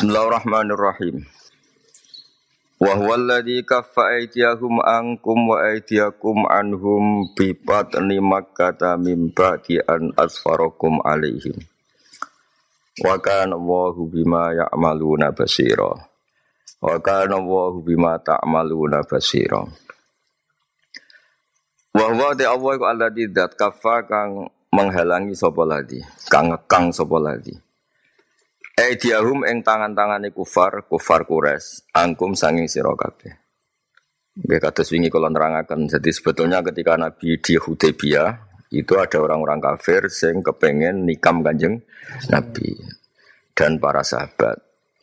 Bismillahirrahmanirrahim. Wa huwa alladhi kaffa aydiyahum ankum wa aydiyakum anhum bi batni makkata min ba'di an asfarakum alaihim. Wa kana Allahu bima ya'maluna basira. Wa kana Allahu bima ta'maluna basira. Wa huwa de Allah alladhi dat kaffa kang menghalangi sapa lagi, kang ngekang sapa lagi. Aidiahum ing tangan-tangane kufar, kufar kures, angkum sanging sira kabeh. Nggih kados wingi kula nerangaken. Jadi sebetulnya ketika Nabi di Hudaybiyah itu ada orang-orang kafir sing kepengen nikam Kanjeng Nabi dan para sahabat.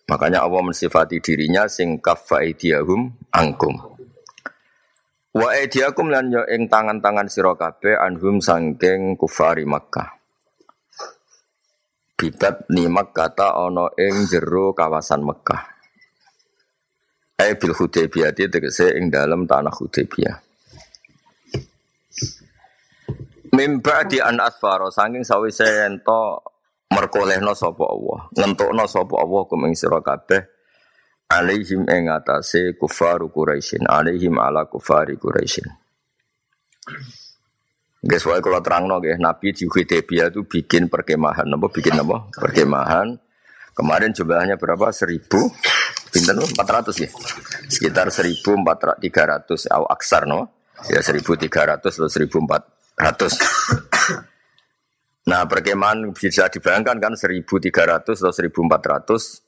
Makanya Allah mensifati dirinya sing kaffa aidiahum angkum. Wa aidiakum lan ing tangan-tangan sira kabeh anhum sangking kufari Makkah bibat nimak kata ono ing jero kawasan Mekah. Ai bil Hudaybiyah tegese ing dalam tanah Hudaybiyah. Mimba di an asfaro saking sawise ento merkolehno sapa Allah, ngentokno sapa Allah kum ing sira kabeh alaihim ing atase kufaru Quraisyin, alaihim ala kufari Quraisyin. Guys, wae kalau terang no, Nabi di Hudaybiyah itu bikin perkemahan, apa? Bikin apa? Perkemahan. Kemarin jumlahnya berapa? Seribu, pinten empat ratus ya, sekitar seribu empat tiga ratus, atau aksar no, ya seribu tiga ratus atau seribu empat ratus. Nah perkemahan bisa dibayangkan kan? Seribu tiga ratus atau seribu empat ratus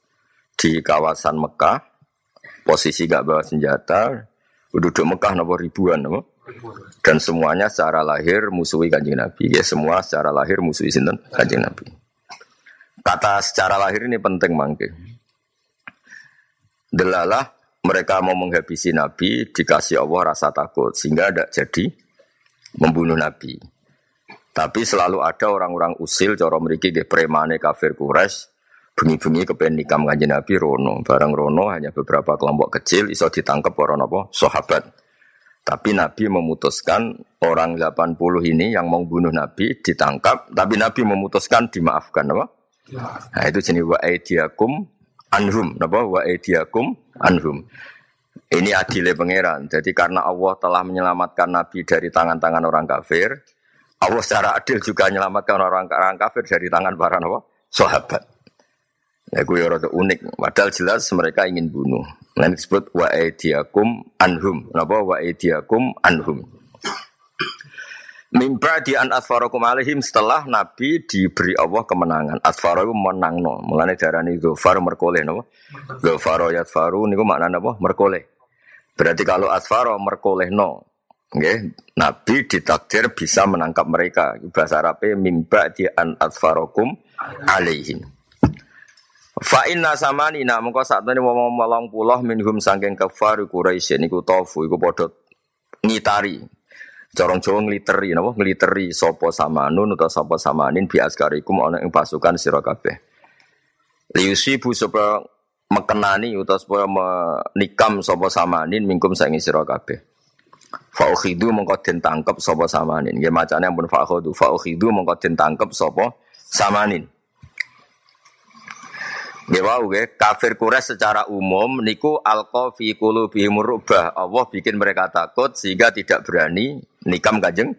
di kawasan Mekah, posisi gak bawa senjata, duduk Mekah nopo ribuan nopo dan semuanya secara lahir musuhi kanjeng Nabi. Ya semua secara lahir musuhi sinten kanjeng Nabi. Kata secara lahir ini penting mangke. Delalah mereka mau menghabisi Nabi dikasih Allah rasa takut sehingga tidak jadi membunuh Nabi. Tapi selalu ada orang-orang usil coro meriki ke premane kafir Quraisy bunyi-bunyi kepen nikam kanjeng Nabi Rono. Barang Rono hanya beberapa kelompok kecil iso ditangkap orang apa sahabat. Tapi Nabi memutuskan orang 80 ini yang mau bunuh Nabi ditangkap, tapi Nabi memutuskan dimaafkan, apa? Nah, itu jenis wa aidiakum anhum, apa? Wa aidiakum anhum. Ini adilnya pangeran. Jadi karena Allah telah menyelamatkan Nabi dari tangan-tangan orang kafir, Allah secara adil juga menyelamatkan orang-orang kafir dari tangan para apa? sahabat. Ya gue rada unik. Padahal jelas mereka ingin bunuh. Nah disebut wa aidiakum anhum. Napa wa aidiakum anhum. Mimba di an asfarakum alaihim setelah Nabi diberi Allah kemenangan. Asfaro itu menang no. Mulane darani gofar merkoleh no. Gofaro yatfaru niku maknanya apa? Merkoleh. Berarti kalau asfaro merkoleh no. Okay. Nabi ditakdir bisa menangkap mereka. Bahasa Arabnya mimba di an asfarokum alaihim. Fa inna samanina mengko sakmene wong molong puluh minhum saking kafar Quraisy niku tofu iku padha ngitari. Corong Jawa ngliteri napa ngliteri sapa samanun utawa sapa samanin bi askarikum ana ing pasukan sira kabeh. Liusibu sapa mekenani utawa supaya menikam sapa samanin mingkum saking sira kabeh. Fa ukhidu mengko den tangkep sapa samanin. Nggih macane ampun fa ukhidu fa ukhidu mengko den tangkep samanin. Nggih wau nggih, kafir Quraisy secara umum niku alqa fi qulubihim rubah. Allah bikin mereka takut sehingga tidak berani nikam Kanjeng.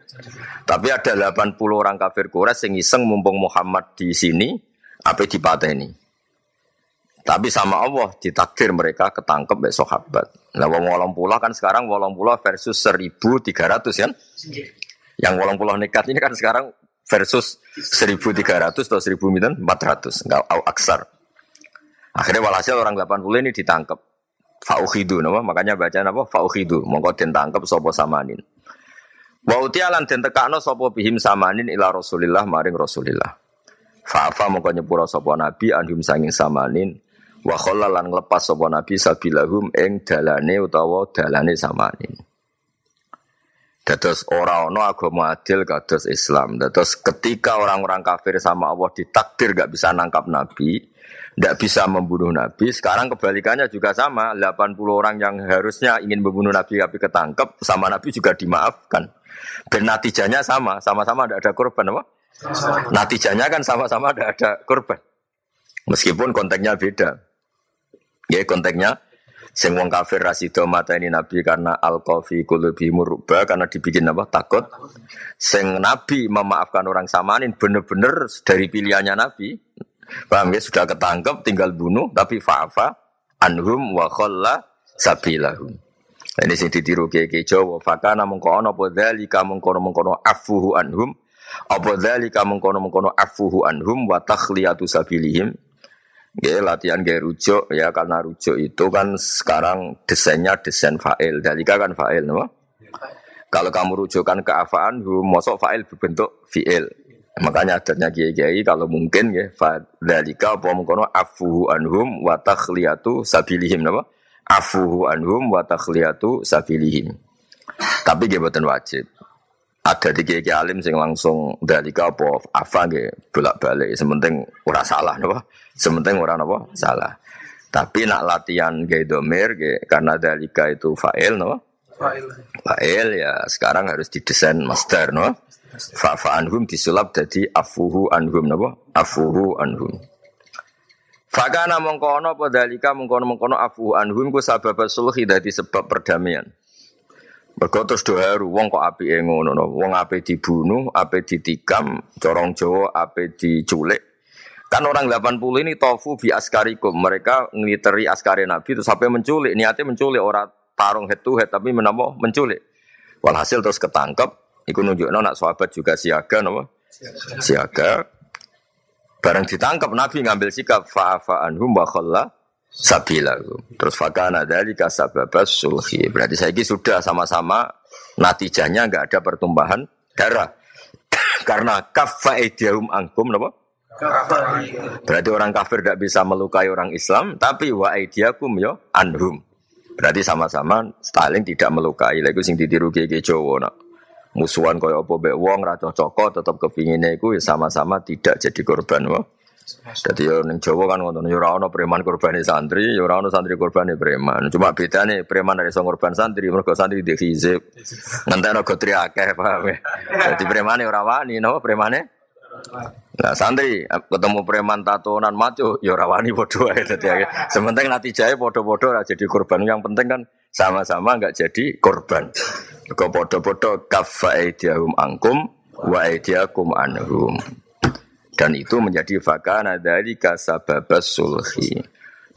Tapi ada 80 orang kafir Quraisy yang iseng mumpung Muhammad di sini apa dipateni. Tapi sama Allah ditakdir mereka ketangkep mbek sahabat. Nah wong 80 kan sekarang 80 versus 1300 kan? Yang 80 nekat ini kan sekarang versus 1300 atau 1400 enggak aksar. Akhirnya walhasil orang 80 ini ditangkap. Fauhidu nama makanya baca apa fauhidu mongko den tangkep sapa samanin. Wa utialan den tekakno bihim samanin ila Rasulillah maring Rasulillah. Fa'afa mongko nyepura sapa nabi anhum sanging samanin wa khallalan nglepas sapa nabi sabilahum ing dalane utawa dalane samanin. Dados ora ana agama adil kados Islam. Dados ketika orang-orang kafir sama Allah ditakdir gak bisa nangkap nabi, tidak bisa membunuh Nabi. Sekarang kebalikannya juga sama. 80 orang yang harusnya ingin membunuh Nabi tapi ketangkep sama Nabi juga dimaafkan. Dan natijanya sama, sama-sama tidak ada korban apa? Natijanya kan sama-sama tidak ada korban. Meskipun konteksnya beda. Ya konteksnya sing wong kafir rasido mata ini nabi karena al kofi kulubi murubah karena dibikin apa takut sing nabi memaafkan orang samanin bener-bener dari pilihannya nabi paham ya sudah ketangkep tinggal bunuh tapi fa'afa anhum wa khalla sabilahum nah, ini sing ditiru ke Jawa fakana mengko ana apa dzalika mengkono-mengkono afuhu anhum apa dzalika mengkono-mengkono afuhu anhum wa takhliyatu sabilihim Ya, latihan gaya rujuk ya karena rujuk itu kan sekarang desainnya desain fa'il. Dalika kan fa'il, no? Kalau kamu rujukkan ke afaan, mosok fa'il berbentuk fi'il. Makanya adatnya kiai-kiai kalau mungkin ya dalika apa mengkono afuhu anhum wa takhliyatu sabilihim. Napa? Afuhu anhum wa takhliyatu sabilihim. Tapi dia buatan wajib. Ada di kiai alim sing langsung dari apa? Apa ge bolak balik sementing ora salah napa? Sementing ora napa? Salah. Tapi nak latihan ge domir karena dalika itu fa'il napa? Fa'il. Fa'il ya. Sekarang harus didesain master napa fa fa anhum disulap jadi afuhu anhum napa afuhu anhum Fakana mengkono apa dalika mengkono mengkono afuhu anhum ku sabab sulhi dadi sebab perdamaian Mergo terus do haru wong kok apike ngono no. Wong ape dibunuh, ape ditikam, corong Jawa ape diculik. Kan orang 80 ini tofu bi askarikum. Mereka ngiteri askari Nabi itu sampai menculik. Niatnya menculik orang tarung head to head tapi menapa menculik. Walhasil terus ketangkep. Iku nunjukno nak sahabat juga siaga napa? Siaga. Bareng ditangkap Nabi ngambil sikap fa'afa anhum wa khalla sabila. Terus fakana dari kasababas sulhi. Berarti saya ini sudah sama-sama natijahnya nggak ada pertumbahan darah. Karena kafa idihum angkum, napa? Berarti orang kafir tidak bisa melukai orang Islam, tapi wa aidiakum yo anhum. Berarti sama-sama Stalin tidak melukai. Lagi sing ditiru gege Jawa nak. Musuhan kaya apa mbek wong ra cocok tetep kepingine iku ya sama-sama tidak jadi korban. Wah. Jadi yo ning Jawa kan ngono, yo ora ono preman korbane santri, yo ora ono santri korbane preman. Cuma bedane preman dari sing korban santri, mergo santri di hizib. Ngantekno gotri akeh, paham ya. Dadi premane ora wani, napa premane? Nah santri ketemu preman tatonan maco, yo ora wani padha ae dadi Sementing natijae padha-padha ora jadi korban. Yang penting kan sama-sama enggak jadi korban. Kok padha-padha kafaidahum angkum wa aidiakum anhum dan itu menjadi fakana dari kasababas sulhi.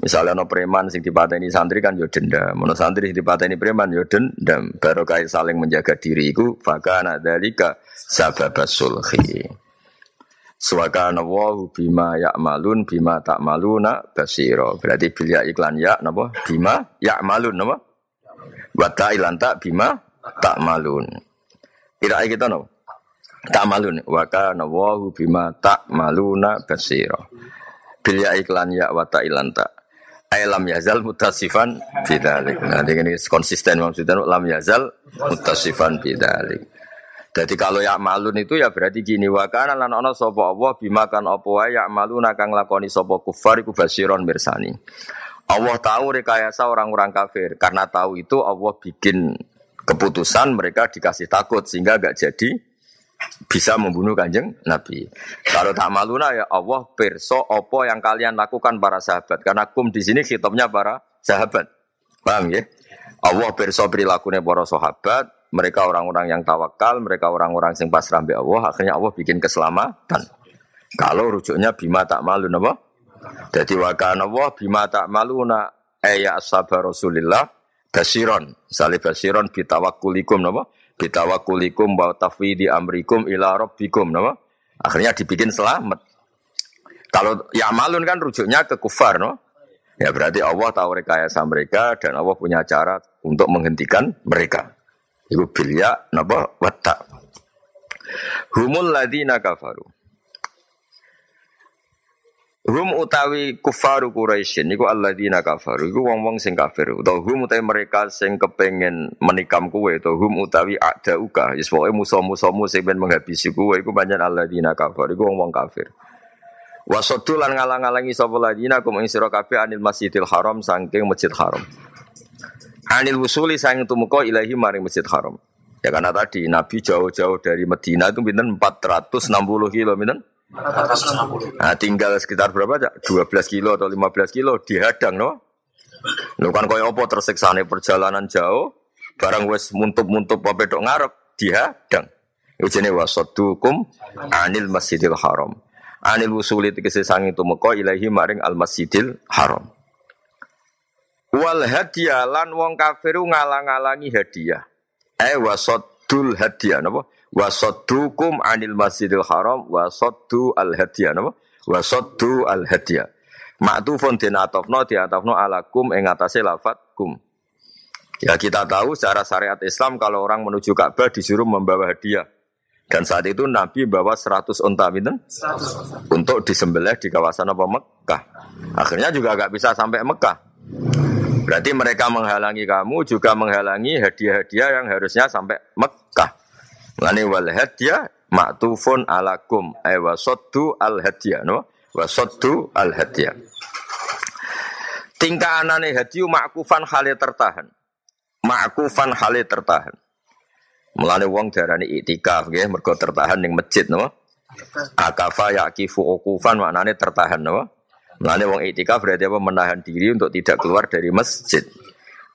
Misalnya no preman sing dipateni santri kan yo denda, mono santri sing dipateni preman yo denda. Barokah saling menjaga diri iku fakana dari kasababas sulhi. Suwakana wahu bima malun bima tak maluna basiro. Berarti bilia iklan ya napa bima malun napa? Wata ilan tak bima tak malun. Tidak kita napa? tak malun. Wa kana wahu bima tak maluna basira. Bil ya iklan ya wa ta ilanta lam yazal mutasifan bidzalik nah ini konsisten maksudnya lam yazal mutasifan bidzalik jadi kalau ya malun itu ya berarti gini. Wa kana lan ana sapa Allah bima kan apa wae ya maluna kang lakoni sapa kufar iku basiron mirsani. Allah tahu rekayasa orang-orang kafir. Karena tahu itu Allah bikin keputusan mereka dikasih takut sehingga gak jadi bisa membunuh kanjeng Nabi. Kalau tak maluna ya Allah perso opo yang kalian lakukan para sahabat. Karena kum di sini kitabnya para sahabat. Paham ya? Allah perso perilakunya para sahabat. Mereka orang-orang yang tawakal, mereka orang-orang yang pasrah be Allah. Akhirnya Allah bikin keselamatan. Kalau rujuknya bima tak malu apa? Jadi wakana Allah bima tak maluna ayat sabar Rasulillah basiron. Misalnya basiron bitawakulikum apa? bitawakulikum wa tafwidi amrikum ila rabbikum nama akhirnya dibikin selamat. Kalau ya malun kan rujuknya ke kufar no? Ya berarti Allah tahu rekayasa mereka dan Allah punya cara untuk menghentikan mereka. Itu bilya napa? Watak humul ladina kafaru Hum utawi kufaru Quraisyin niku alladzina kafaru. Iku wong-wong sing kafir. Utawa hum utawi mereka sing kepengen menikam kuwe utawa hum utawi a'dauka wis pokoke musuh-musuhmu sing ben menghabisi kuwe iku pancen alladzina kafaru. Iku wong-wong kafir. Wasodul lan ngalang-alangi sapa ladina kum ing sira kabeh anil Masjidil Haram saking Masjid Haram. Anil wusuli sang tumeka ilahi maring Masjid Haram. Ya karena tadi Nabi jauh-jauh dari Medina itu pinten? 460 kilo pinten Nah, tinggal sekitar berapa? 12 kilo atau 15 kilo dihadang, no? Lho kan kaya apa tersiksane perjalanan jauh, barang wis muntup-muntup apa pedok ngarep dihadang. Iku jenenge wasaddukum anil Masjidil Haram. Anil wusuli tegese sangi tumeka ilahi maring al Masjidil Haram. Wal hadiah lan wong kafiru ngalang-alangi hadiah. Eh wasaddul hadiah napa? Wasaddukum anil Masjidil Haram wasaddu al hadiah napa? Wasaddu al. Maktufun din atofno di atofno alakum ing atase lafat kum. Ya kita tahu secara syariat Islam kalau orang menuju Ka'bah disuruh membawa hadiah. Dan saat itu Nabi bawa 100 unta binten untuk disembelih di kawasan apa Mekah. Akhirnya juga agak bisa sampai Mekah. Berarti mereka menghalangi kamu juga menghalangi hadiah-hadiah yang harusnya sampai Mekah. Lani wal hadiah maktufun alakum ay wasoddu al hadiah no wasoddu al hadiah. Tingkah anane hadiu makufan hale tertahan. Makufan hale tertahan. Mulane wong darani iktikaf nggih mergo tertahan ning masjid no. Akafa yakifu ukufan maknane tertahan no. Mulane wong iktikaf berarti apa menahan diri untuk tidak keluar dari masjid.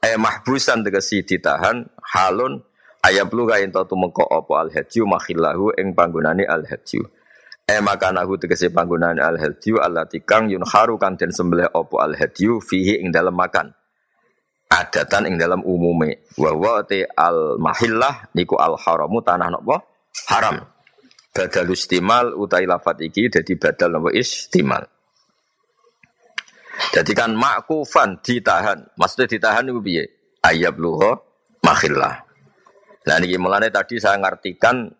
Eh mahbusan tegesi ditahan halun ayat lu kain tau tumeka apa al hajju makhillahu ing panggonane al hajju. Eh makanahu tegese panggunaan al hadiyu Allah tikang yun haru kan den sembelih opo al hadiyu fihi ing dalam makan. Adatan ing dalam umume. Wa te al mahillah niku al haramu tanah nopo haram. Badal istimal utai lafat iki jadi badal nopo istimal. Jadi kan makufan ditahan. Maksudnya ditahan itu piye? Ayab luho mahillah. Nah ini mulanya tadi saya ngartikan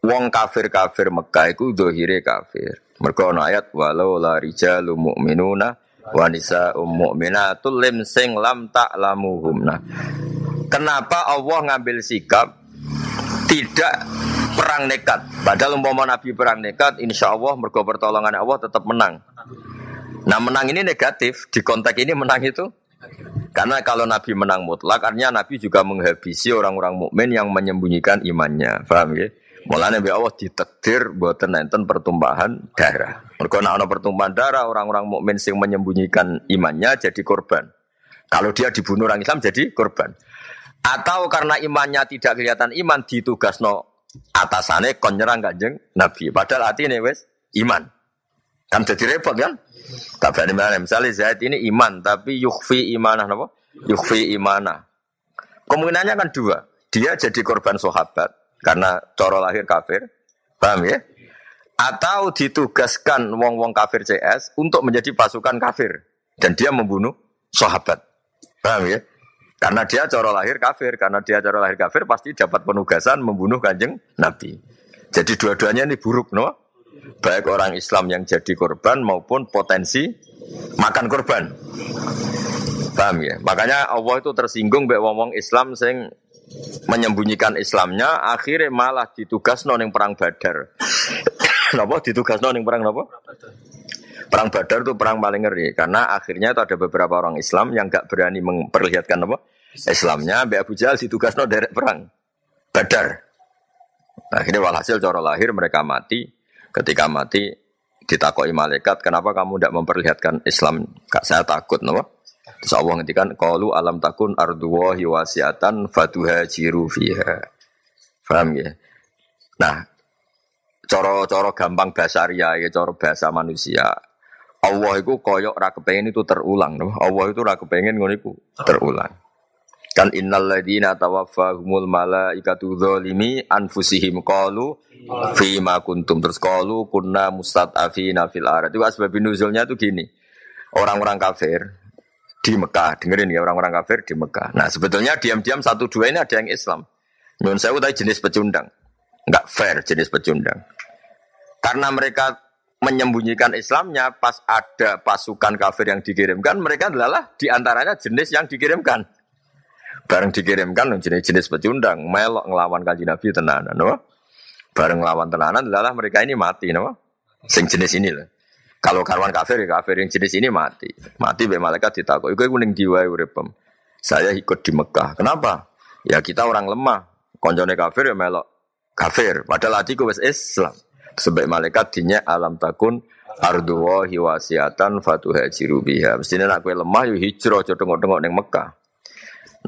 Wong kafir-kafir Mekah iku dohire kafir. Mergo ana ayat walau la rijalu mu'minuna wa nisa'um mu'minatul lim sing lam ta'lamuhum. Nah, kenapa Allah ngambil sikap tidak perang nekat? Padahal umpama Nabi perang nekat, insya Allah mergo pertolongan Allah tetap menang. Nah menang ini negatif, di konteks ini menang itu karena kalau Nabi menang mutlak, artinya Nabi juga menghabisi orang-orang mukmin yang menyembunyikan imannya. Paham ya? Mulane be Allah ditakdir buatan enten pertumpahan darah. Mergo ana pertumpahan darah orang-orang mukmin sing menyembunyikan imannya jadi korban. Kalau dia dibunuh orang Islam jadi korban. Atau karena imannya tidak kelihatan iman ditugasno atasane kon nyerang Kanjeng Nabi. Padahal hati ini wes iman. Kan jadi repot kan? Tak berani mana. Misalnya Zaid ini iman tapi yukfi imanah napa? Yukfi imanah. Kemungkinannya kan dua. Dia jadi korban sahabat karena coro lahir kafir, paham ya? Atau ditugaskan wong-wong kafir CS untuk menjadi pasukan kafir dan dia membunuh sahabat, paham ya? Karena dia coro lahir kafir, karena dia coro lahir kafir pasti dapat penugasan membunuh kanjeng Nabi. Jadi dua-duanya ini buruk, no? Baik orang Islam yang jadi korban maupun potensi makan korban. Paham ya? Makanya Allah itu tersinggung baik wong-wong Islam sing menyembunyikan Islamnya akhirnya malah ditugas noning perang Badar. Napa ditugas noning perang napa? Perang Badar itu perang paling ngeri karena akhirnya itu ada beberapa orang Islam yang gak berani memperlihatkan apa Islamnya. Mbak Abu Jahal ditugas dari perang Badar. Akhirnya walhasil cara lahir mereka mati. Ketika mati ditakoi malaikat, kenapa kamu tidak memperlihatkan Islam? Kak saya takut, napa? Terus Allah ngendikan qalu alam takun arduwahi wasiatan fatuhajiru fiha. Paham ya? Nah, coro-coro gampang bahasa ria ya, coro bahasa manusia. Allah itu koyok ra kepengen itu terulang. Allah itu ra kepengen ngono iku terulang. Kan innal ladina tawaffahumul malaikatu dzalimi anfusihim qalu fi ma kuntum terus qalu kunna mustad'afina fil ard. Itu asbab nuzulnya itu gini. Orang-orang kafir di Mekah. Dengerin ya orang-orang kafir di Mekah. Nah sebetulnya diam-diam satu dua ini ada yang Islam. Nyun saya tadi jenis pecundang. Enggak fair jenis pecundang. Karena mereka menyembunyikan Islamnya pas ada pasukan kafir yang dikirimkan, mereka adalah di antaranya jenis yang dikirimkan. Bareng dikirimkan jenis-jenis pecundang, melok ngelawan kaji Nabi tenanan, no? Bareng ngelawan tenanan adalah mereka ini mati, no? Sing jenis ini loh. Kalau karuan kafir, ya kafir yang jenis ini mati. Mati be malaikat ditakut. Iku kuning jiwa uripem. Saya ikut di Mekah. Kenapa? Ya kita orang lemah. Konjone kafir ya melok kafir. Padahal hatiku wes Islam. Sebab malaikat dinya alam takun ardu wahi wasiatan fatuhajiru biha. Mestine nak kowe lemah yo hijrah aja tengok-tengok ning Mekah.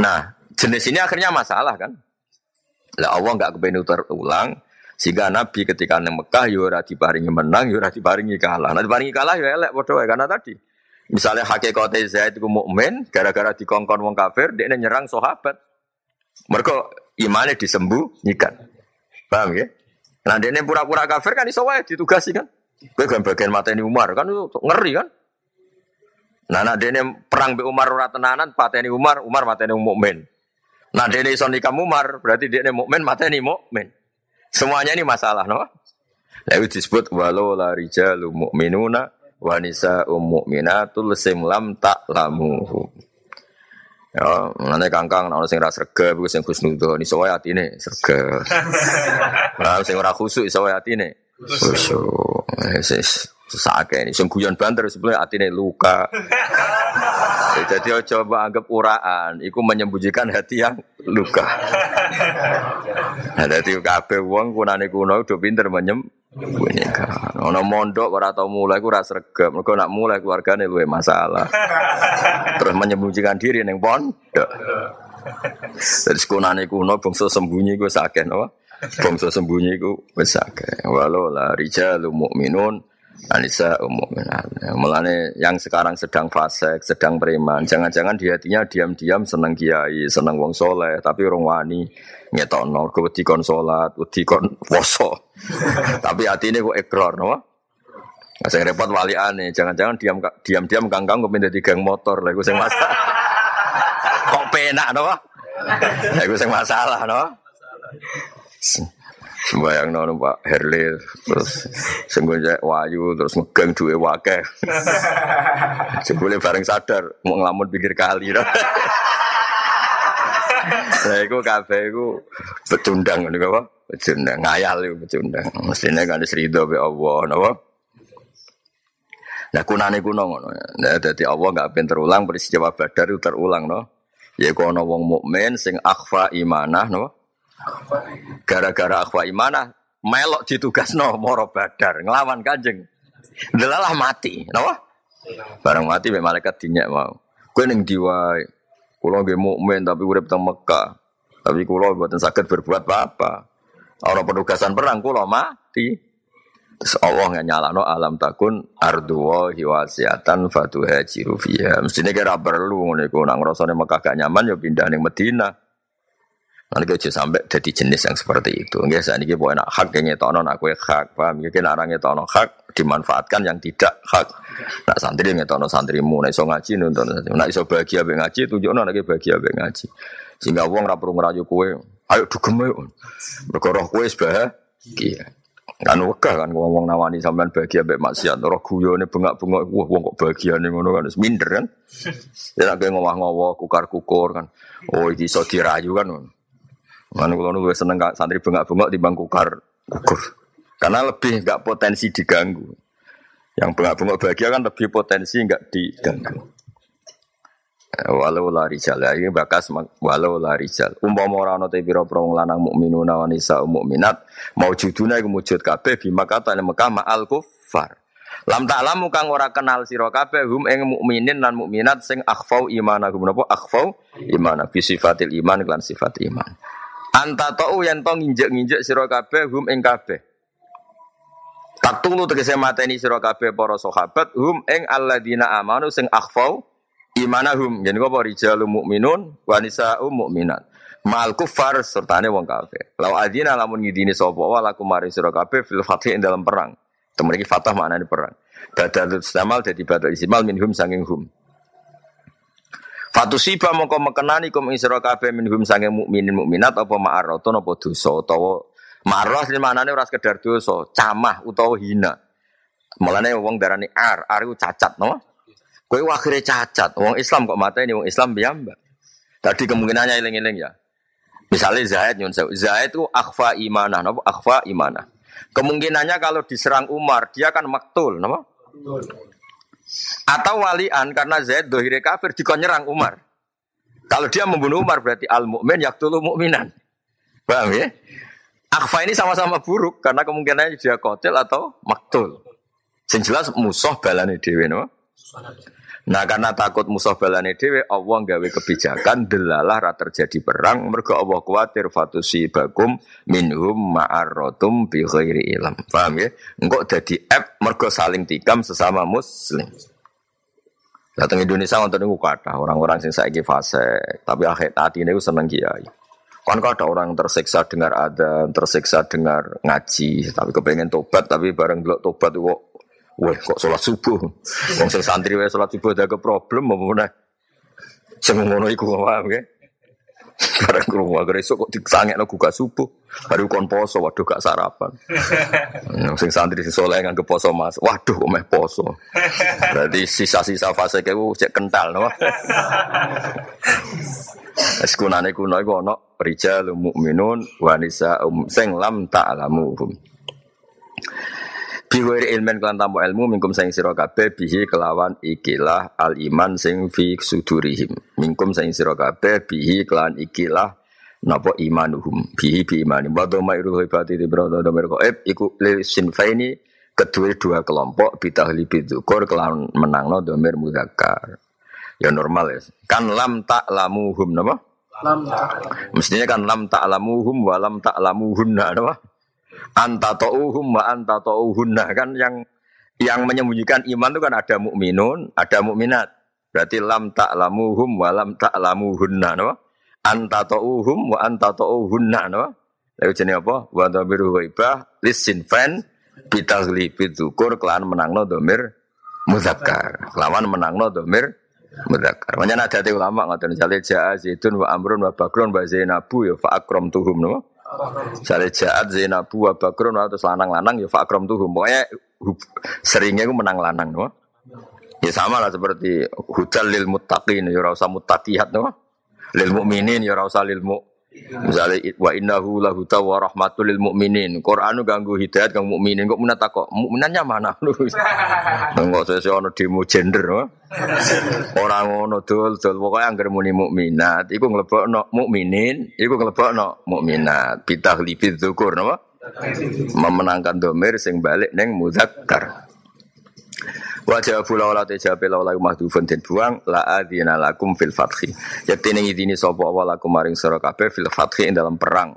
Nah, jenis ini akhirnya masalah kan? Lah Allah enggak kepengen ulang sehingga Nabi ketika neng Mekah yo ora diparingi menang, yo ora diparingi kalah. Nah diparingi kalah yo elek padha wae karena tadi Misalnya hakikate Zaid itu mukmin gara-gara dikongkon wong kafir, dia nyerang sahabat. Mereka imannya disembunyikan. Paham ya? Nah dia pura-pura kafir kan iso wae ditugasi kan. Kan bagian mateni Umar kan itu ngeri kan. Nah, nah dene perang be Umar ora tenanan pateni Umar, Umar mateni mukmin. Nah dene iso nikah Umar, berarti dene mukmin mateni mukmin. Semuanya ini masalah, no? Itu disebut walau la rijalu mu'minuna wanisa mu'minatul simlam tak lamu. Ya, nanti kangkang ana sing ra srega iku sing khusnudon iso wae atine srega. Lah sing ora khusuk iso wae atine khusuk. Wis sesake ini sing guyon banter sebelah atine luka. Jadi coba anggap uraan, itu menyembunyikan hati yang luka. Nah, jadi kabeh wong kunane kuno udah pinter menyem. Ono mondok ora tau mulai ku ora sregep. Mergo nak mulai keluargane luwe masalah. Terus menyembunyikan diri ning pondok. Dari sekunane kuno bangsa sembunyi ku sakeh napa? Bangsa sembunyi ku wis. Walau la rijalu mukminun Anissa mu'minat. Mulane yang sekarang sedang fase, sedang preman, jangan-jangan di hatinya diam-diam seneng kiai, seneng wong soleh, tapi orang wani ngetokno, wedi kon salat, wedi kon poso. tapi hati ini kok ekor, no? Saya repot wali aneh, jangan-jangan diam diam diam kangkang kok pindah gang motor, lah gue masa. kok penak, no? Gue masalah, no? Sembayang nono Pak Herli terus senggonjak wayu terus megang duwe wakeh. Sebule bareng sadar mau ngelamun pikir kali. Nah, iku kabeh iku pecundang niku apa? Pecundang ngayal iku pecundang. Mestine kan disrido be Allah napa? Nah kunane kuno ngono. Nah dadi Allah enggak ben terulang peristiwa Badar itu terulang no. Ya kono wong mukmin sing akhfa imanah no Gara-gara akhwa imana melok ditugas no moro badar ngelawan kanjeng. Delalah mati, napa? Barang mati be malaikat dinyak mau. Kowe ning diwae. Kula nggih mukmin tapi urip teng Mekah. Tapi kula mboten saged berbuat apa-apa. Orang penugasan perang kula mati. Terus Allah nyalano alam takun ardu wa hiwasiatan fatuhajiru fiha. Mestine kira perlu ngono iku nang ngrasane Mekah gak nyaman ya pindah ning Madinah. Nanti aja sampai jadi jenis yang seperti itu. Nggak saat ini nak hak yang nyetono nak kue hak, paham? Mungkin orang nyetono hak dimanfaatkan yang tidak hak. Nak santri nyetono santrimu, nak iso ngaji nonton, nak iso bahagia be ngaji, tunjukno nak bahagia be ngaji. Sehingga uang rapur ngerayu kue, ayo dugem yuk. Berkoroh kue sebahagia. Kan wegah kan ngomong nawani sampean bahagia be maksiat. Roh guyone bengak-bengok, wah wong kok bahagia nih ngono kan, minder kan. Ya nak ngomong-ngomong kukar-kukur kan. Oh iki iso dirayu kan. Mana kalau nunggu seneng santri bengak-bengok di bangku kar kukur. Karena lebih nggak potensi diganggu. Yang bengak-bengok bahagia kan lebih potensi nggak diganggu. Eh, walau lari jal ya, ini bakas walau lari jal. Umpama ora ana te pira prong lanang mukminuna wa nisa mukminat mau juduna iku mujud kabeh bima kata Mekah ma'al kufar. Lam ta'lamu kang ora kenal sira kabeh hum ing mukminin lan mukminat sing akhfau imanahum napa akhfau imana bi sifatil iman lan sifat iman. Anta tau yang tong nginjek-nginjek sira kabeh hum ing kabeh. Tak tulu tegese mateni sira kabeh para sahabat hum ing alladzina amanu sing akhfau imanahum. Yen apa rijalul mukminun wa nisaa'u mukminat. Mal kufar sertane wong kafir. Lau adina lamun ngidini sapa wa lakum mari sira kabeh fil fathi ing dalam perang. Temen iki fatah maknane perang. Badal istimal dadi badal istimal minhum sanging hum. Fatusiba mongko mekenani kum ing sira kabeh minhum sange mukminin mukminat apa ma'aratun apa dosa utawa marah sing manane ora sekedar dosa, camah utawa hina. Mulane wong darani ar, ar iku cacat no. Kowe akhire cacat, wong Islam kok mateni wong Islam piyambak. Tadi kemungkinannya eling-eling ya. Misalnya Zaid nyun Zaid itu akhfa imanah, napa? Akhfa imanah. Kemungkinannya kalau diserang Umar, dia kan maktul, napa? Atau walian karena Zaid dohire kafir dikon nyerang Umar. Kalau dia membunuh Umar berarti al mukmin yaktulu mukminan. Paham ya? Akhfa ini sama-sama buruk karena kemungkinannya dia kotel atau maktul. Sing jelas musuh balane dhewe. Nah karena takut musuh balane dhewe Allah gawe kebijakan delalah ra terjadi perang mergo Allah kuatir fatusi bakum minhum ma'arratum bi ghairi ilm. Paham ya? Engko dadi app mergo saling tikam sesama muslim. Datang Indonesia untuk niku kata orang-orang sing saiki fase, tapi akhir hati ini seneng kiai. Kan ada orang tersiksa dengar ada, tersiksa dengar ngaji, tapi kepengen tobat, tapi bareng dulu tobat kok Wah, kok sholat subuh? Wong sing santri wae sholat subuh ada problem apa meneh. Sing ngono iku paham ya. Barang krungu agar esuk kok disangekno gak subuh. Baru kon poso, waduh gak sarapan. Wong sing santri sing saleh nganggo poso Mas. Waduh kok meh poso. Berarti sisa-sisa fase kewu cek kental no. Es kunane kuno iku ana rijal mukminun wa nisa um, sing lam ta'lamuhum. Biwiri ilmen kelan tamu ilmu mingkum sing sira kabeh bihi kelawan ikilah al iman sing fi sudurihim. Mingkum sing sira kabeh bihi kelan ikilah napa imanuhum bihi bi imani. Wa dhamma irul hebati di brodo domir qaib iku lil sinfaini kedua dua kelompok bitahli bidzukur kelan menangno domir mudzakkar. Ya normal ya. Kan lam tak lamuhum napa? Lam tak. Mestinya kan lam tak lamuhum wa lam tak lamuhunna napa? Anta ta'uhum wa anta ta'uhunna kan yang yang menyembunyikan iman itu kan ada mukminun, ada mukminat. Berarti lam ta'lamuhum wa lam ta'lamuhunna no? Anta ta'uhum wa anta ta'uhunna no? Lalu jenis apa? Wa dhamiru wa ibah lisin fan bitagli bidzukur kelan menangno domir muzakkar. Kelawan menangno domir muzakkar. Makanya ada ulama ngoten jale ja'a zaitun wa amrun wa bakrun wa zainabu ya fa akram tuhum no? Misalnya jahat Zainabu wa Bakrun atau lanang-lanang ya fakrom tuh pokoknya seringnya itu menang lanang no? Ya sama lah seperti hujal lil muttaqin ya ora usah muttaqihat no? Lil mukminin ya ora usah lil Misalnya wa innahu lahu wa rahmatul lil mukminin. Quran ganggu hidayat kang mukminin kok menata kok mukminannya mana lu. Enggak sesuai ono demo gender. Orang ngono dul dul pokoke anggar muni mukminat iku nglebokno mukminin, iku nglebokno mukminat. Bitahlifi dzukur napa? Memenangkan domir sing balik neng muzakkar. Wajah pula wala tejabe la wala mahdhufun den buang la adzina lakum fil fathi. Yakti ning idini sapa wa lakum maring sira fil fathi ing dalam perang.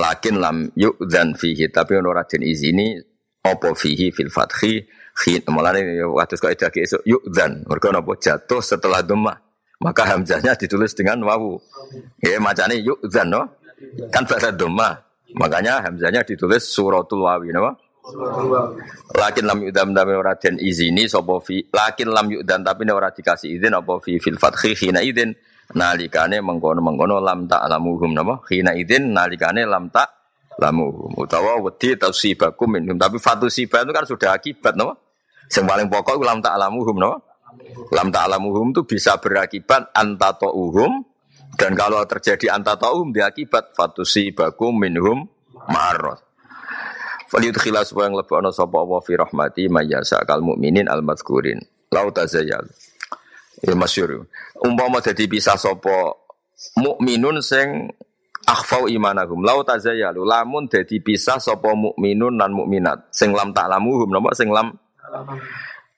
Lakin lam yu'dzan fihi tapi ora den izini apa fihi fil fathi khin mulane waktu kok edake esuk yu'dzan mergo napa jatuh setelah dhamma maka hamzahnya ditulis dengan wawu. Ya macane yu'dzan no. Kan bahasa dhamma. Makanya hamzahnya ditulis suratul wawi no. Lakin lam yudam tapi ora den izini sapa fi lakin lam yudam tapi ora dikasih izin apa fi fil fathi khina izin nalikane mengkono-mengkono lam tak lamuhum napa? Khina izin nalikane lam tak lamuhum utawa wedi tausibakum minhum. Tapi fatusiba itu kan sudah akibat napa? Sing paling pokok lam tak lamuhum napa? Lam tak lamuhum itu bisa berakibat antatohum dan kalau terjadi antatohum diakibat fatusibakum minhum ma'arrah Faliyudkhila supaya ngelebokno sapa Allah fi rahmati mayyasa kal mukminin al mazkurin. Lau tazayal. Ya masyhur. Umpama dadi pisah sapa mukminun sing akhfau imanahum. Lau tazayalu lamun dadi pisah sapa mukminun nan mukminat sing lam ta'lamuhum napa sing lam?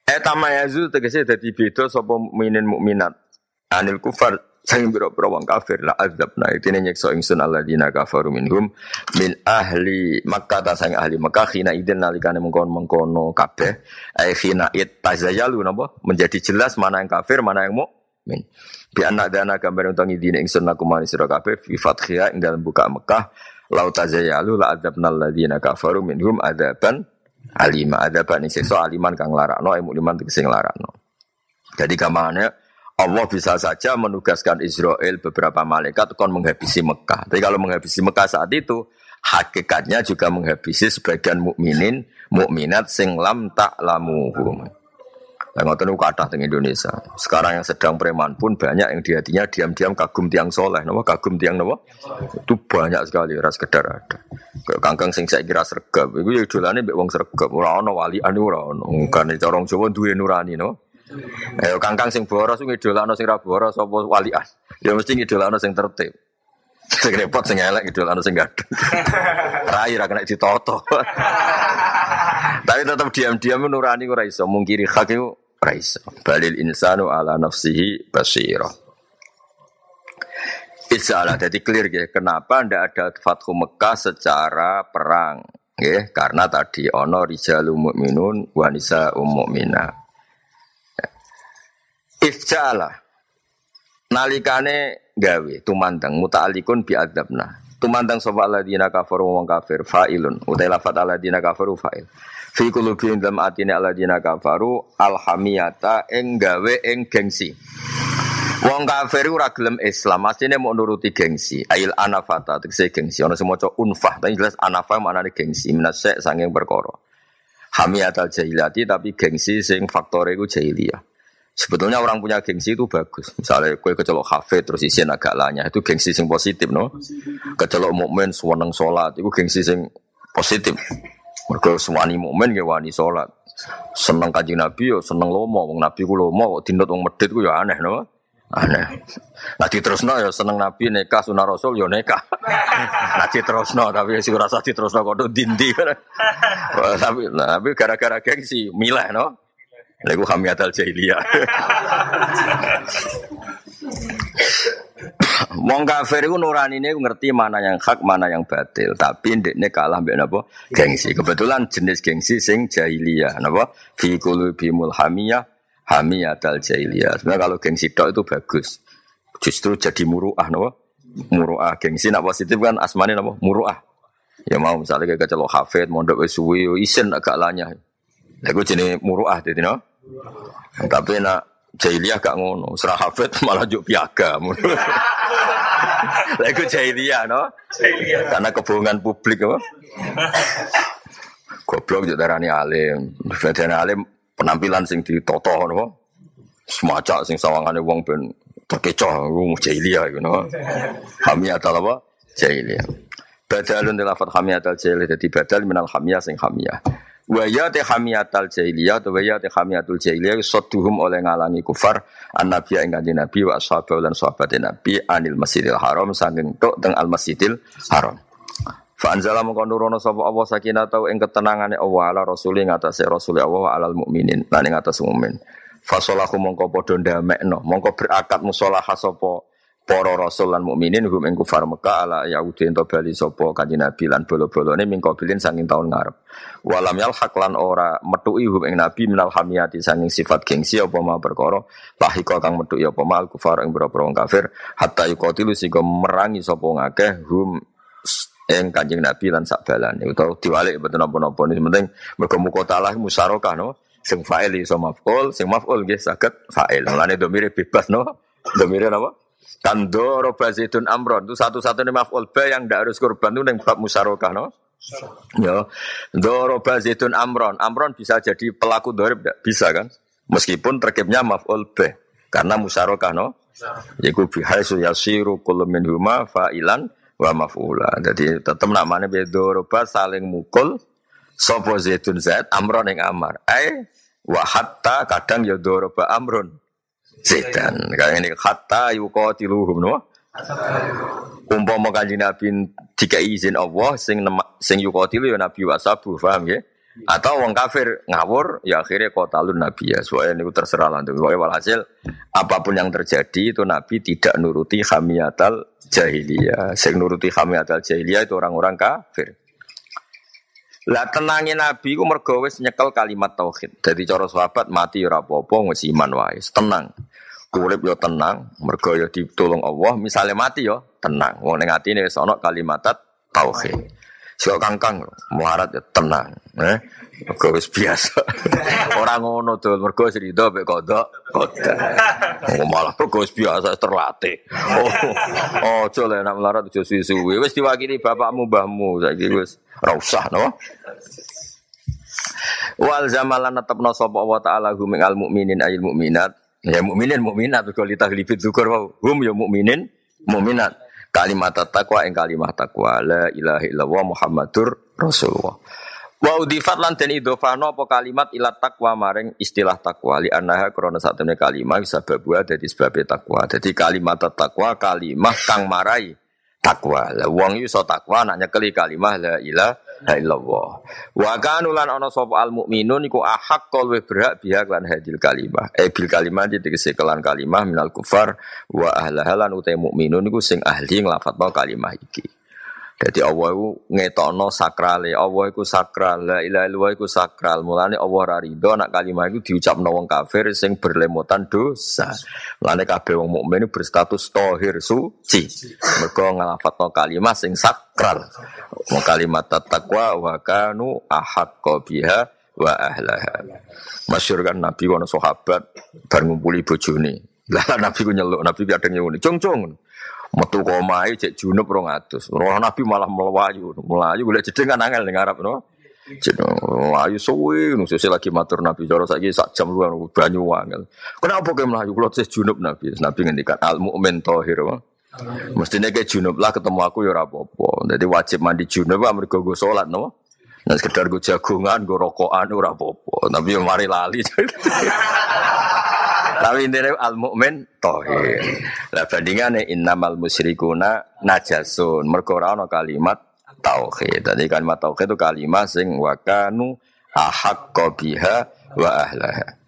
Etamayazu tegese dadi beda sapa mukminin mukminat anil kufar Sang biro-biro wong kafir. La azab na itine nyekso ingsun alladzina kafaru minhum min ahli Makkah. Ta sang ahli Makkah. Khina idin nalikane mengkon-mengkono kabeh. Ai khina it tazayalu napa? Menjadi jelas mana yang kafir mana yang mukmin. Bi anak dana gambar untuk idine ingsun aku mani sira kabeh. Fi fathia ing buka Mekah. Lau tazayalu la azabna alladzina kafaru minhum adaban alima. Adaban sekso aliman kang larakno emu liman sing larakno. Jadi gampangannya Allah bisa saja menugaskan Israel beberapa malaikat kon menghabisi Mekah. Tapi kalau menghabisi Mekah saat itu hakikatnya juga menghabisi sebagian mukminin, mukminat sing lam tak lamuhum. Nah, ngoten kata di Indonesia. Sekarang yang sedang preman pun banyak yang di hatinya diam-diam kagum tiang soleh, nama kagum tiang nama itu banyak sekali ras kedar ada. Kangkang sing saya kira sergap, itu ya idolane mbek wong sergap, ora ono wali anu ora ono. Kan orang Jawa duwe nurani no. Ayo kangkang sing boros ngidolakno sing ra boros apa walian. Ya mesti ngidolakno sing tertib. Sing repot sing elek ngidolakno sing gadeng. Rai ra kena ditoto. Tapi tetap diam-diam nurani ora iso, mungkiri hak itu ora iso. Balil insanu ala nafsihi basira. Insyaallah jadi clear ya. Kenapa ndak ada Fathu Mekah secara perang? Ya, karena tadi ono rijalul mukminun wanisa mu'mina. Ifjala nalikane gawe tumandang muta'alikun bi adabna. Tumandang sapa alladzina kafaru wong kafir fa'ilun utai lafat alladzina kafaru fa'il. Fi qulubihim dalam atine alladzina kafaru alhamiyata ing gawe ing gengsi. Wong kafir ora gelem Islam, asline mau nuruti gengsi. Ail anafata tegese gengsi. Sing maca unfah, tapi jelas anafa maknane gengsi, minasek sanging perkara. Hamiyatal jahiliyati tapi gengsi sing faktore iku jahiliyah. Sebetulnya orang punya gengsi itu bagus. Misalnya kue kecelok kafe terus isin agak lanya itu gengsi sing positif no. Kecelok mukmin suweneng sholat itu gengsi sing positif. Mereka suwani mukmin ya wani sholat. Seneng kaji nabi yo seneng lomo. Wong nabi ku lomo kok dinut wong medit ku ya aneh no aneh. Nah diterusno ya seneng Nabi nikah sunah Rasul ya nikah. Nah diterusno tapi sing rasa diterusno kok dindi. tapi tapi gara-gara gengsi milah no. Lha iku hamiyatul jahiliyah. Wong kafir iku nuranine ngerti mana yang hak, mana yang batil, tapi ndekne kalah mbek napa? Gengsi. Kebetulan jenis gengsi sing jahiliyah, napa? Fi qulubimul hamiyah hamiyatal jahiliyah. Sebenarnya kalau gengsi tok itu bagus. Justru jadi muruah no? Muruah gengsi nak positif kan asmane napa? Muruah. Ya mau misalnya kayak kecelok hafid, mondok wis suwi, isen agak lanya. Lha iku jenenge muruah dadi no. Tapi nak jahiliyah gak ngono. Serah hafid malah juk piaga. Lha iku jahiliyah no. Karena kebohongan publik apa? Goblok juk darani alim. Darani alim penampilan sing ditoto no. Semacam sing sawangane wong ben terkecoh wong jahiliyah you know. Hamiyah apa? Jahiliyah. Badalun dilafat hamiyatal jahiliyah dadi badal minal hamiyah sing hamiyah. Wa ya te hamiyatal jahiliyah atau wa ya te hamiyatul jahiliyah sadduhum oleh ngalangi kufar annabi ing kanjeng nabi wa ashabu lan sahabat nabi anil masjidil haram saking tok teng al masjidil haram. Fa anzala mongko nurono sapa Allah sakinah tau ing ketenangane Allah ala rasul ing atase rasul Allah alal mukminin lan ing atas mukmin. Fa salahu mongko padha ndamekno mongko berakad musalah sapa para rasul lan mukminin hum ing kufar Mekah ala Yahudi ento bali sapa kanjeng Nabi lan bolo-bolone mingko bilin saking taun ngarep. Walam yal lan ora metuki hum ing Nabi minal hamiyati saking sifat gengsi apa ma perkara lahika kang metuki apa mal kufar ing boro kafir hatta yuqatilu sing merangi sapa ngakeh hum yang kanjeng Nabi lan sak balan utawa diwalik betul napa-napa. Ini penting mergo muka taala musyarakah no? Sing fa'il iso maf'ul sing maf'ul nggih saged fa'il. Mulane domire bebas no? Domire napa kan doroba zaitun amron itu satu-satunya maf'ul ba yang ndak harus korban itu ning bab musyarakah no Ya, doroba zaitun amron. Amron bisa jadi pelaku dorib, bisa kan? Meskipun terkibnya maf'ul ba karena musyarakah no. Yaiku bihaisu yasiru kullu minhuma fa'ilan wa maf'ula. Jadi tetap namanya beda roba saling mukul sapa zaitun zaid amron yang amar. Ai wa hatta kadang ya doroba amron zaitan. Kayak ini hatta yuqatiluhum no. Umpama kanjeng Nabi jika izin Allah sing sing yuqatilu ya Nabi wasabu, paham ya? Atau wong kafir ngawur, ya akhirnya kotalun Nabi ya. Soalnya ini terserah lah. Pokoknya walhasil, apa pun yang terjadi itu Nabi tidak nuruti khamiyatal jahiliyah. Sing nuruti khamiyatal jahiliyah itu orang-orang kafir. Lah tenangin Nabi ku mergo wis nyekel kalimat tauhid. Jadi cara sahabat mati ora apa-apa wis. Tenang. Urip yo tenang, mergo yo ditolong Allah. Misalnya mati yo tenang. Wong ning atine wis ana kalimat tauhid. Sio kangkang melarat ya tenang, eh. Mergo wis biasa. Ora ngono tuh, mergo srido mek kodok kodok. Oh malah mergo wis biasa terlatih. Oh, oh lek nek melarat aja suwi-suwi. Wis diwakili bapakmu mbahmu saiki wis ora usah no. Wal zamalan tetepno sapa Allah taala hum al mukminin ayil mukminat. Ya mukminin mukminat. Kok li tahlifid dzukur hum ya mukminin mukminat. Kalimat takwa ing kalimat takwa la ilaha illallah muhammadur rasulullah. Wa udifat lan den idhofano apa kalimat ila takwa maring istilah takwa li annaha krana kalimat bisa babu dadi sebab takwa dadi kalimat takwa kalimat kang marai takwa la wong iso takwa nak nyekeli kalimat la ilaha illallah. Wa kanu lan ana sapa al mukminun iku ahak kol berhak biha lan hadil kalimah. Eh bil kalimah ditegese kelan kalimah minal kufar wa ahlahalan utai mukminun iku sing ahli nglafadzno kalimah iki. Jadi Allah itu ngetokno sakral, Allah itu sakral, la ilaha illallah itu sakral. Mulane Allah ora rido nak kalimat itu diucapno wong kafir sing berlemotan dosa. Mulane kabeh wong mukmin berstatus tohir suci. Mergo nglafatno kalimat sing sakral. Wong kalimat takwa wa kanu ahaqqa biha wa ahlaha. Masyur kan Nabi wana sahabat bar ngumpuli bojone. Lah Nabi ku nyeluk, Nabi kadang nyeluk, "Cung cung." Metu komai cek junub rong atus. Roh Nabi malah melayu, melayu boleh jedeng kan angel ning Arab no. Jeneng melayu suwe nu lagi matur Nabi cara saiki sak jam luar banyu angel. Kenapa ke melayu kula cek junub Nabi? Nabi ngendikan al mukmin tahir. Mestinya ke junub lah ketemu aku ya apa-apa. Jadi wajib mandi junub mergo go salat no. Nah sekedar gue jagungan, gue rokokan, ora apa-apa. Tapi mari lali. Tapi intinya al mukmin tohir. Lah bandingannya innamal musyrikuna najasun. Mergo ora kalimat tauhid. Tadi kalimat tauhid itu kalimat sing wakanu ahak biha wa ahlaha.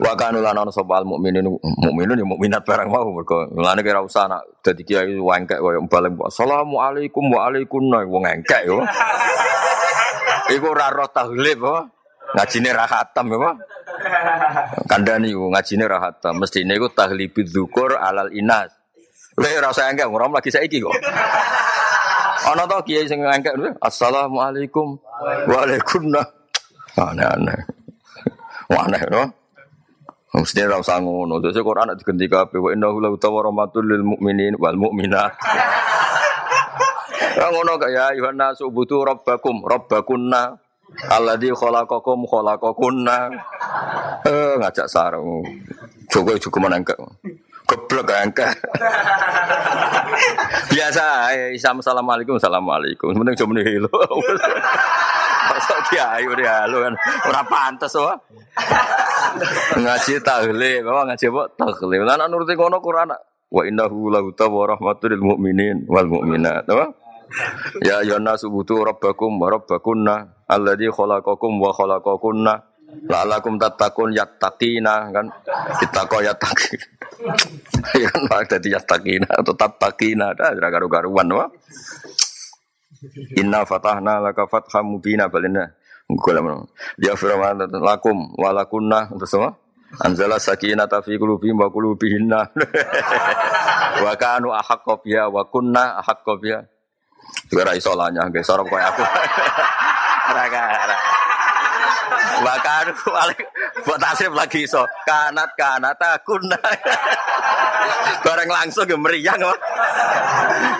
Wa kanu lan ana sapa al mukminin mukminun ya mukminat barang mau mergo mulane kira usah nak dadi kiai wangkek koyo balen Assalamualaikum wa alaikum wong engkek yo. Iku ora roh tahlib apa? Ngajine ra khatam apa? Kandani ku ngajine ra khatam. Mestine iku dzukur alal inas. Lha ora usah engke ora lagi saiki kok. Ana to kiai sing engke Assalamualaikum. Waalaikumsalam. Aneh-aneh. Aneh no. Mesti ora usah ngono. Terus Quran diganti kabeh wa innahu la rahmatul lil mukminin wal mukminat. Ngono kaya ayuhan nasu butuh rabbakum rabbakunna alladzi khalaqakum khalaqakunna. Eh ngajak sarung. Jogo juga menangkap. Geblek engke. Biasa Isam assalamualaikum assalamualaikum. Mending cuma hilo. Masa dia ayo dia halo kan. Ora pantes wah. Ngaji tahlil, bawa ngaji apa? Tahlil. Lan nuruti ngono Quran. Wa innahu lahu rahmatul lil mu'minin wal mu'minat. Apa? Ya ayyuhan subutu rabbakum wa rabbakunna alladzi khalaqakum wa khalaqakunna la'alakum tattaqun yattaqina kan kok yattaqi ya kan mak dadi yattaqina atau tattaqina ada garu-garuan wa Inna fatahna laka fatham mubina balina Gula? Ya firman lakum walakunna untuk semua. Anzala sakinata fi qulubihim wa qulubihinna. wa kanu ahqqo wa kunna ahqqo biha. Juga iso guys. Sorok koyo aku. Raga. Bahkan buat tasrif lagi iso. Kanat kanat aku Bareng langsung ge meriang kok.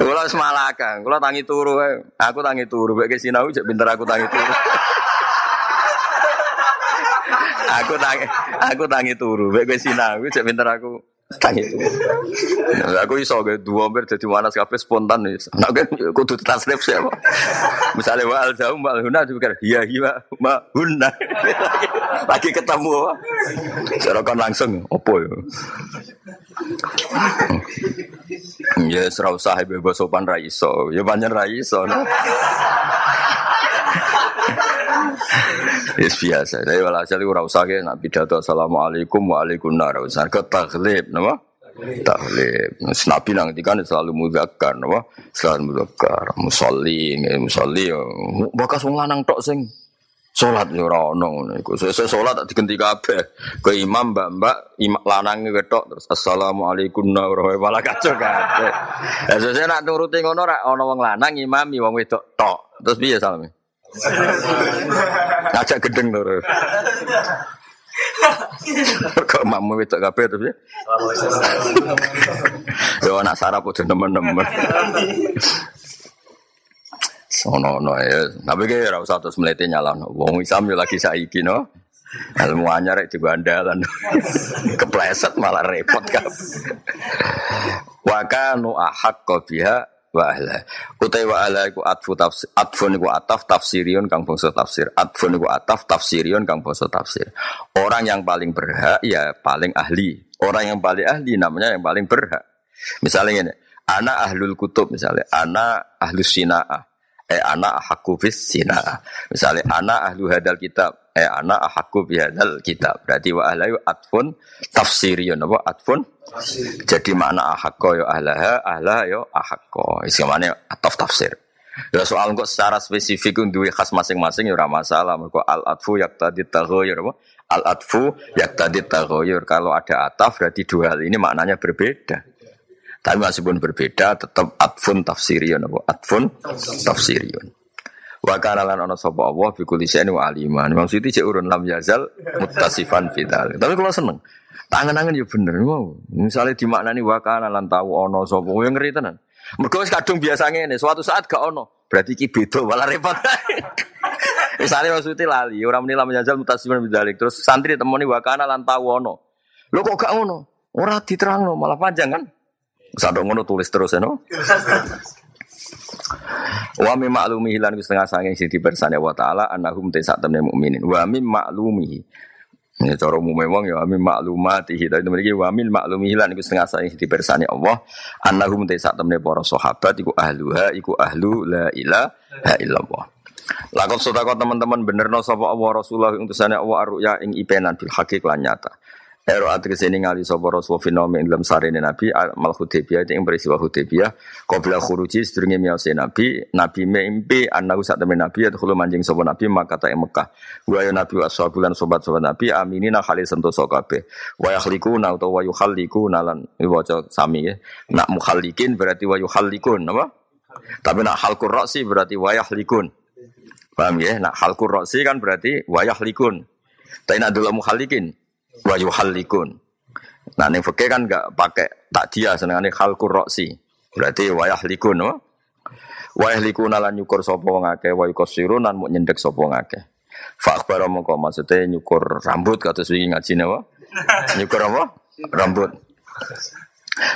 Kula semalaka, kula tangi turu Aku tangi turu, mek sinau cek pinter aku tangi turu. aku tangi aku tangi turu, mek sinau cek pinter aku Tangi itu. Nah, aku iso ge dua ber dadi wanas kabeh spontan wis. Nek kan kudu tasrif sih apa. Misale wa al zaum wal huna dipikir iya iya ma huna. Lagi ketemu? Serokan langsung opo ya. Ya serau sahib bebas sopan ra iso. Ya banyak ra iso. Yes biasa. Tapi walhasil ora usah ke nak pidato assalamualaikum waalaikumsalam ora usah ke taglib napa? Taglib. Nabi nang kan selalu muzakkar napa? Selalu muzakkar. Musolli, musolli bakas wong lanang tok sing Salat yo ora ono ngono iku. Sesuk salat tak digenti kabeh. Ke imam mbak-mbak imam lanang ketok terus assalamualaikum warahmatullahi malah kacau kabeh. Lah sesuk nak nuruti ngono ra ono wong lanang imami wong wedok tok. Terus piye salame? Ngajak gedeng lho. Kok mamu wedok kabeh terus ya? Yo anak sarap udah nemen-nemen. Sono no ya, tapi kayak ora usah terus melete nyalano. Wong Islam yo lagi saiki no. Ilmu anyar itu andalan. Kepleset malah repot kan. Wa kanu ahaqqa biha wa ahla. Utai wa ahla iku atfu tafsir, atfun iku ataf tafsirion kang bangsa tafsir. Atfun iku ataf tafsirion kang bangsa tafsir. Orang yang paling berhak ya paling ahli. Orang yang paling ahli namanya yang paling berhak. Misalnya ini, anak ahlul kutub misalnya, anak ahlus sina'ah, eh anak ahakku bis sina. Misalnya anak ahlu hadal kitab, eh anak ahakku bihadal kitab. Berarti wa ahlayu atfun tafsiriyun apa atfun? Jadi makna ahakko yo ahlaha, ahlah yo ahakko. Iskamane ataf tafsir. Ya soal kok secara spesifik duwe khas masing-masing ya ora masalah. Al atfu yaqtadi taghayyur apa? Al atfu yaqtadi taghayyur. Kalau ada ataf berarti dua hal ini maknanya berbeda. Tapi pun berbeda tetap atfun tafsiriyun apa? Atfun tafsiriyun. Wa kana lan ana sapa Allah bi kulli syai'in aliman. Maksudnya cek urun lam yazal muttasifan fital. Tapi kalau seneng tangan-tangan ya bener mau. Misalnya dimaknani wa kana lan tahu ana sapa yang ngeri tenan. Mergo wis kadung biasa ngene, suatu saat gak ono. Berarti ki beda malah repot. Misalnya maksudnya lali, orang menilai menjajal mutasiman bidalik. Terus santri temoni wakana lan tahu ono. Lo kok gak ono? Ora diterangno, malah panjang kan? Sadok ngono tulis terus ya no. Wa mim maklumi hilan setengah sange sing dibersani wa taala annahum sak temne mukminin. Wa mim maklumihi ini cara umumnya wong ya amin maklumati tapi mriki wa min maklumi lan iku setengah saing dipersani Allah annahum ta sak temne para sahabat iku ahluha iku ahlu la ilaha illallah. Lakon sodako teman-teman bener no sapa Allah Rasulullah untuk sana Allah arruya ing ipenan bil hakik lan nyata. Ero atrus ini ngali sapa Rasul finome ing dalam sarene Nabi mal Hudaybiyah ing peristiwa Hudaybiyah qabla khuruji sedurunge miyose Nabi Nabi mimpi annahu sak temen Nabi yadkhulu manjing sapa Nabi maka ta Mekah. Wa ya Nabi ashabulan sobat-sobat Nabi aminina khalil sentosa kabeh. Wa yakhliquna utawa wa yukhalliquna lan waca sami ya. Nak mukhallikin berarti wa yukhalliqun apa? Tapi nak halqur ra'si berarti wa yahlikun paham ya? Nak halqur ra'si kan berarti wa yahlikun tapi nak dulu mukhallikin wa yuhallikun. Nah, ning fikih kan enggak pakai tak dia senengane khalqur roksi. Berarti wa yahlikun, no? Wa yahlikun lan nyukur sapa wong akeh wa yukosirun lan nyendek sapa wong akeh. Fa akhbara mongko maksudnya nyukur rambut kados wingi ngaji napa? Nyukur apa? Rambut.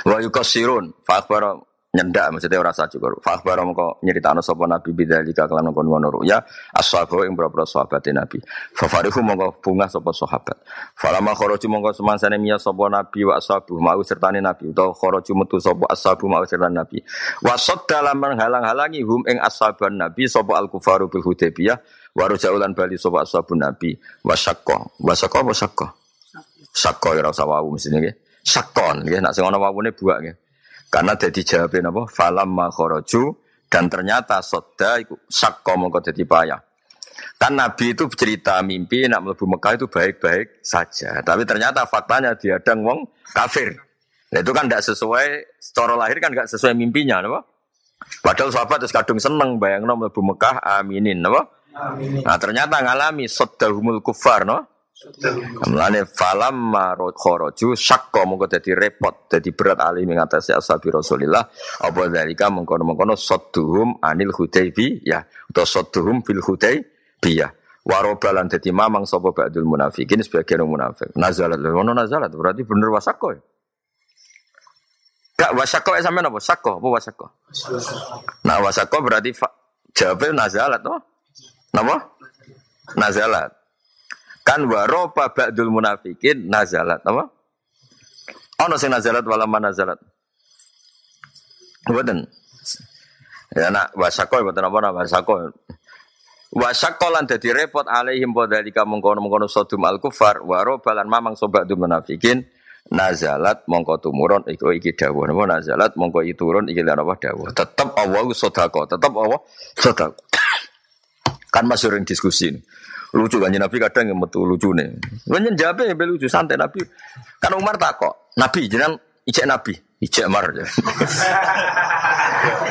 Wa yukosirun fa akhbara nyendak maksudnya ora cukur. Fa akhbara mongko nyeritakno sapa Nabi bidzalika kelan ngono ya ashabu ing beberapa sahabat Nabi. Fa farihu mongko bunga sapa sahabat. Falama kharaju mongko semansane miya sapa Nabi wa ashabu mau sertane Nabi utawa kharaju metu sapa ashabu mau sertane Nabi. Wa dalam menghalang-halangi hum ing ashaban Nabi sapa al-kufaru bil Hudaybiyah wa rajaulan bali sapa ashabun Nabi wa syaqqa. Wa syaqqa wa syaqqa. Syaqqa ya ora usah wawu mesti nggih. Syaqqon nggih nek sing ana wawune buak nggih. Karena jadi jawabin apa? Falam makhoroju dan ternyata soda sakko mongko jadi payah. Kan Nabi itu cerita mimpi nak melebu Mekah itu baik-baik saja. Tapi ternyata faktanya diadang wong kafir. Nah, itu kan tidak sesuai secara lahir kan tidak sesuai mimpinya, apa? Padahal sahabat terus kadung seneng bayang melebu Mekah aminin, apa? Aminin. Nah ternyata ngalami sodahumul kufar, no? Mulane falam marot kharaju syakka mongko dadi repot, dadi berat ali mengatasi ashabi Rasulillah apa dalika mengkono-mengkono sadduhum anil hudaybi ya utawa sadduhum fil hudaybiyah. Warobalan dadi mamang sapa ba'dul munafikin sebagian munafik. Nazalat ono nazalat berarti bener wasakko ya. Gak wasakko ya sampean apa? Sakko apa wasakko? Nah wasakko berarti jawabnya nazalat toh. Napa? Nazalat. Kan waroba ba'dul munafikin nazalat apa? Ono sing nazalat wala nazalat. Mboten. Ya nak wasako mboten apa nak wasako. Wasako lan dadi repot alaihim padhalika mengkono-mengkono sodum al kufar waroba lan mamang sobat munafikin nazalat mongko tumurun iku iki dawuh napa nazalat mongko iki turun iki lan apa dawuh tetep Allah sedekah tetep Allah sedekah kan masih diskusi ini. Lucu kan Nabi kadang yang metu lucu nih. Banyak jawab ya lucu santai Nabi. Kan Umar tak kok. Nabi jangan ijek Nabi, ijek Umar.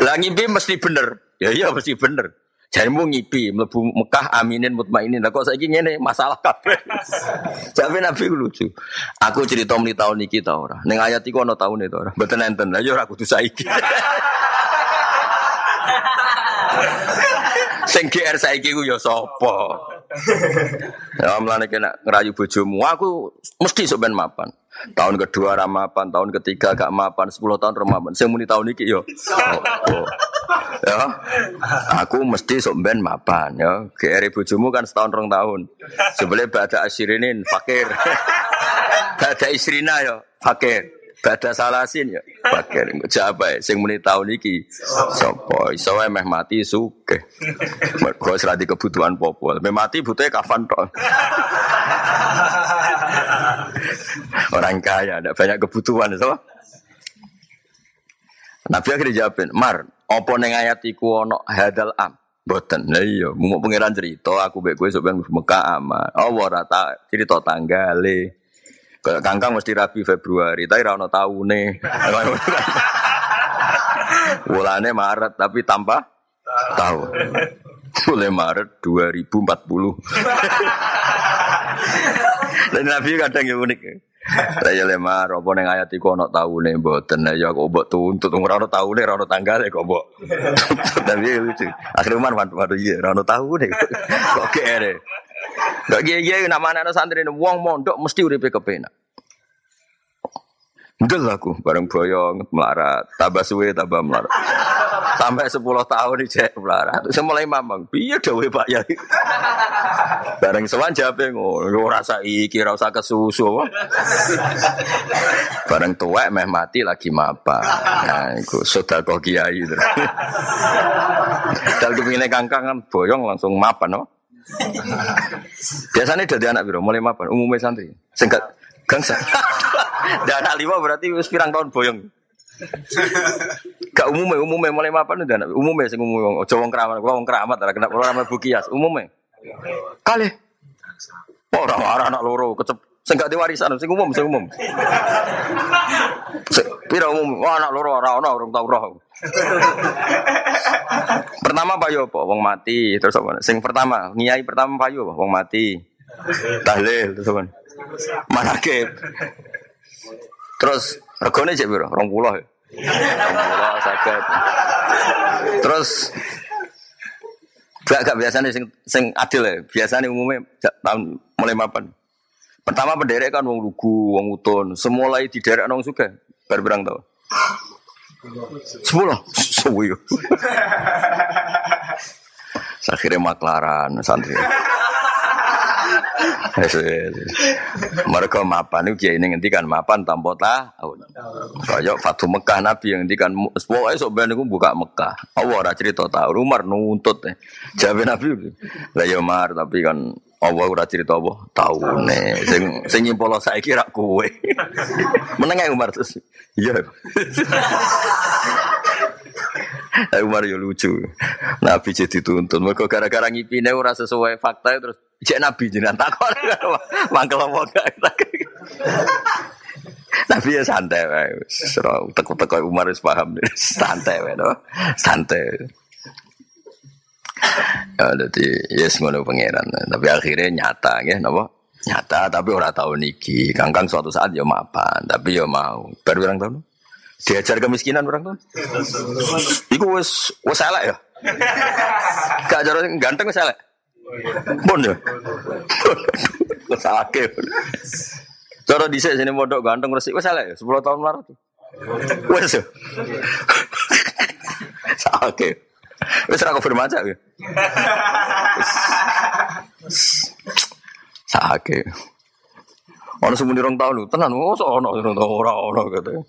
Lah ngimpi mesti bener. Ya iya mesti bener. Jadi mau ngipi, melebu Mekah, aminin, mutmainin. Lah kok saya ingin masalah kafe. Jadi Nabi lucu. Aku cerita meni tahun ini kita orang. Neng ayat itu ono tahun itu orang. Betul enten. Lah yo aku tuh saiki. Sing GR saiki ku ya? ya mlane kena ngerayu bojomu, aku mesti sok ben mapan. Tahun kedua ramapan, tahun ketiga gak mapan, 10 tahun ramapan. Sing muni tahun iki yo. Oh, Ya. Aku mesti sok ben mapan ya. GR bojomu kan setahun rong tahun. Sebelum baca asirinin fakir. Baca isrina yo fakir. Bada salasin ya. Bakir jabe sing muni tahun iki. Sapa iso wae meh mati suke. Mergo serati kebutuhan popo. Meh mati butuhe kafan tok. Orang kaya ada banyak kebutuhan so. Nabi akhirnya jawabin, Mar, apa neng ayat iku ono hadal am? Boten, nah iya, mau pangeran cerita, aku baik gue sebenarnya Mekah aman. Oh, rata cerita tanggale. Kangkang mesti rabi Februari, tapi rano nih. Bulannya Maret, tapi tanpa tahu. Mulai Maret 2040. Dan Nabi kadang yang unik. Saya lemar, apa neng ayat iku ana taune mboten ya kok mbok tuntut ora ana taune ora ana tanggale kok mbok. Tapi lucu. Akhirnya Umar mantu mantu iya ora ana taune kok kere. Gak kiai nak mana ana santri wong mondok mesti uripe kepenak. Ndel aku bareng boyong melarat, tambah suwe tambah melarat. Sampai 10 tahun cek melarat. Saya mulai mamang, piye dawe Pak Yai. Bareng sowan jape ngono, ora saiki ora usah kesusu. Bareng tuwek meh mati lagi mapa. Nah, iku sedekah kiai. Dal kepingine kangkang kan boyong langsung mapan no. Biasanya dari anak biro mulai mapan, umumnya santri. Singkat gangsa. Dan anak lima berarti wis pirang tahun boyong. Gak umumnya, umumnya mulai mapan udah anak umumnya sing umum ojo wong keramat, wong keramat ora kena ora bukias, umumnya. Kali. Orang orang anak loro kecep sing gak diwarisan sing umum sing umum. Pira umum, wah anak loro ora ono urung tau roh. pertama payo apa? Wong mati terus apa? Sing pertama, niai pertama payo apa? Wong mati. Tahlil terus apa? Manakib. Terus regane cek piro? 20 ya. 20 sakit. Terus gak gak biasanya sing sing adil ya. Biasanya umumnya tahun mulai mapan. Pertama penderek kan wong lugu, wong utun. Semulai di daerah nong suka. Berberang tau. Sepuluh, suwi. Akhirnya maklaran santri. Mereka mapan itu kiai ini ngendikan mapan tanpa tahun. Kayak Fatu Mekah Nabi yang ngendikan pokoknya sok ben buka Mekah. Allah ora cerita tahu Umar nuntut. Jabe Nabi. Lah ya Umar tapi kan Allah ora cerita apa taune. Sing sing nyimpolo saiki rak kowe. Meneng ae Umar terus. Iya. Umar yo lucu. Nabi jadi tuntun. Mereka gara-gara ngipine ora sesuai fakta terus cek Nabi jenengan takon. Mangkel apa gak. Nabi ya santai wae. Sira teko-teko Umar wis paham. Santai wae no. Santai. Ya dadi yes ngono pangeran. Tapi akhirnya nyata nggih napa? Nyata tapi ora tahu niki. Kangkang suatu saat ya mapan, tapi ya mau. Baru orang tahu. Diajar kemiskinan orang tuh. Iku wes wes elek ya. Gak jaro ganteng elek. Bon ya. Wes akeh. Cara dhisik sini modok ganteng resik wes elek ya 10 tahun lalu. Wes ya. Sakit. Wes ra konfirmasi ya. Sakit. Ono semuni rong tahun lu, tenan, oh ono ora ono gitu.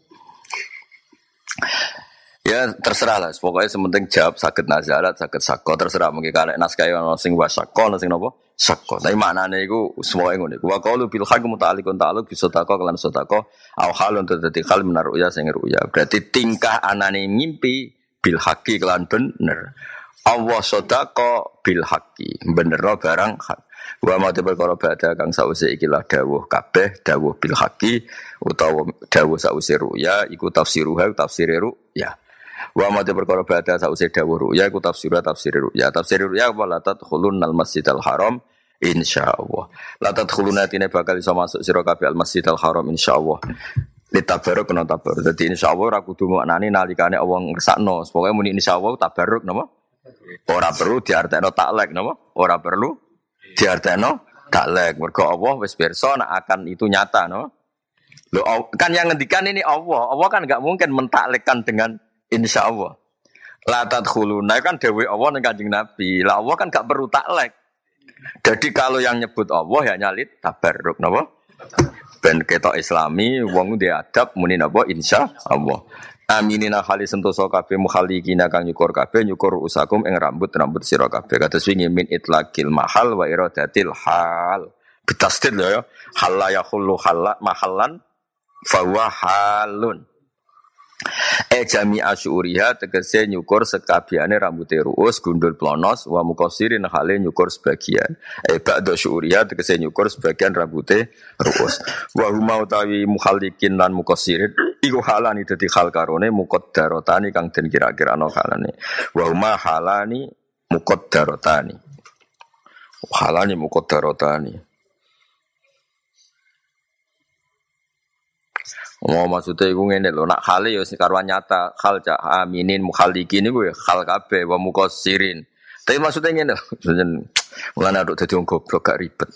Ya terserah lah, pokoknya sementing jawab sakit nazarat, sakit sako, terserah mungkin kalau naskah yang sing wasako, sing nopo sako. Tapi mana nih gue semua yang unik. Wa kalau bil hak muta'alikun ta'aluk bisa tako kelan sotako, au halun terdati hal menaruh ya sing. Berarti tingkah anane mimpi bil haki kelan bener. Allah sodako bil haki, bener barang hak. Wa ma te perkara badha kang sause ikilah dawuh kabeh dawuh bil haqi utawa dawuh sause ruya iku tafsiruha tafsir ruya. Wa ma te perkara badha sause dawuh ruya iku tafsir tafsir ruya. Tafsir ruya wa la tadkhulun al haram insyaallah. La tadkhuluna tine bakal iso masuk sira kabeh al masjidal haram insyaallah. Litabaruk kena tabaruk. Jadi insya Allah aku kudu maknani nalikane Allah ngersakno. Pokoknya muni insya Allah tabaruk nama. Ora perlu diartekno taklek nama. Ora perlu diartekno taklek. Mergo Allah wis pirsa akan itu nyata no. Lo kan yang ngendikan ini Allah. Allah kan nggak mungkin mentaklekkan dengan insya Allah. Latat khuluna kan dewi Allah dan kanjeng Nabi. Lah Allah kan gak perlu taklek. Jadi kalau yang nyebut Allah ya nyalit tabarruk, napa? Ben ketok islami, wong dia adab muni napa insya Allah. Aminina khali sentosa kabeh mukhalikina kang nyukur kabeh nyukur usakum ing rambut-rambut sira kabeh. Kados wingi min itlaqil mahal wa iradatil hal. Betasdid lho ya. Halla yakhullu halla. E jami asyuriha tegese nyukur sekabiane rambute ruus gundul plonos wa mukosirin hale nyukur sebagian. E ba'da syuriha tegese nyukur sebagian rambute ruus. Wa huma utawi mukhalikin lan mukosirin iku halani dadi hal karone muqaddarotani kang den kira-kira ana halane. Wa huma halani muqaddarotani. Halani muqaddarotani. Oh maksudnya iku ngene lho, nak hale ya karwan nyata, hal cak aminin mukhalikin iku ya hal kabeh wa mukosirin. Tapi maksudnya ngene lho, mulane aduk dadi wong goblok gak ribet.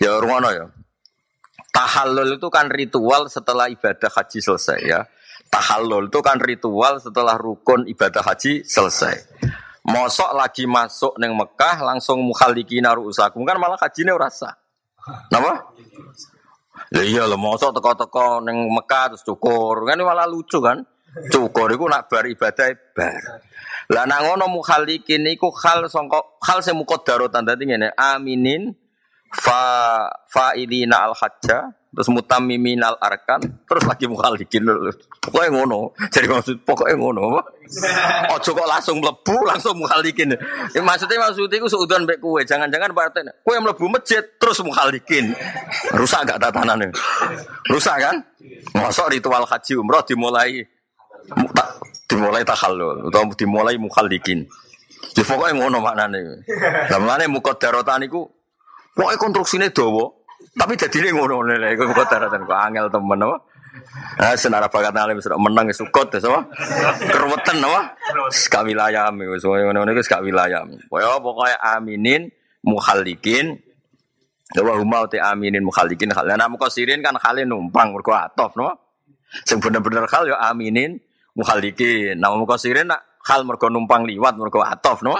Ya ngono ya. Tahallul itu kan ritual setelah ibadah haji selesai ya. Tahallul itu kan ritual setelah rukun ibadah haji selesai. Mosok lagi masuk neng Mekah langsung mukhalikin usakum kan malah hajine ora sah. Napa? Ya iya lho, mosok teko-teko ning Mekah terus cukur. Kan malah lucu kan? Cukur iku nak bar ibadah bar. Lah nang ngono mukhalikin iku hal sangka hal sing muqaddarotan dadi ngene, aminin fa fa'ilina al hajja terus mutamimin al arkan terus lagi mukhalikin. Pokoke ngono. Jadi maksud pokoknya ngono. Ojo kok langsung mlebu langsung mukhalikin. Ya, maksudnya maksudnya iku seudan mbek kowe. Jangan-jangan partai kowe mlebu masjid terus mukhalikin. Rusak gak tatanane? Rusak kan? Masuk ritual haji umroh dimulai dimulai tahallul atau dimulai mukhalikin. Ya pokoknya ngono maknane. Lah maknane muqaddaratan iku Pokoknya konstruksinya dawa, tapi jadi ini ngono nih, gue kok daratan kok angel temen apa? Nah, senara bakat alim sudah menang sukot ya sama, keruwetan apa? Sekak wilayah, soalnya ngono nih wilayah. Pokoknya aminin, muhalikin, Wa huma uti aminin mukhalikin hal. Nah mukosirin kan halin numpang mergo atof no. Sing bener-bener hal ya aminin mukhalikin. Nah mukosirin nak hal mergo numpang liwat mergo atof no.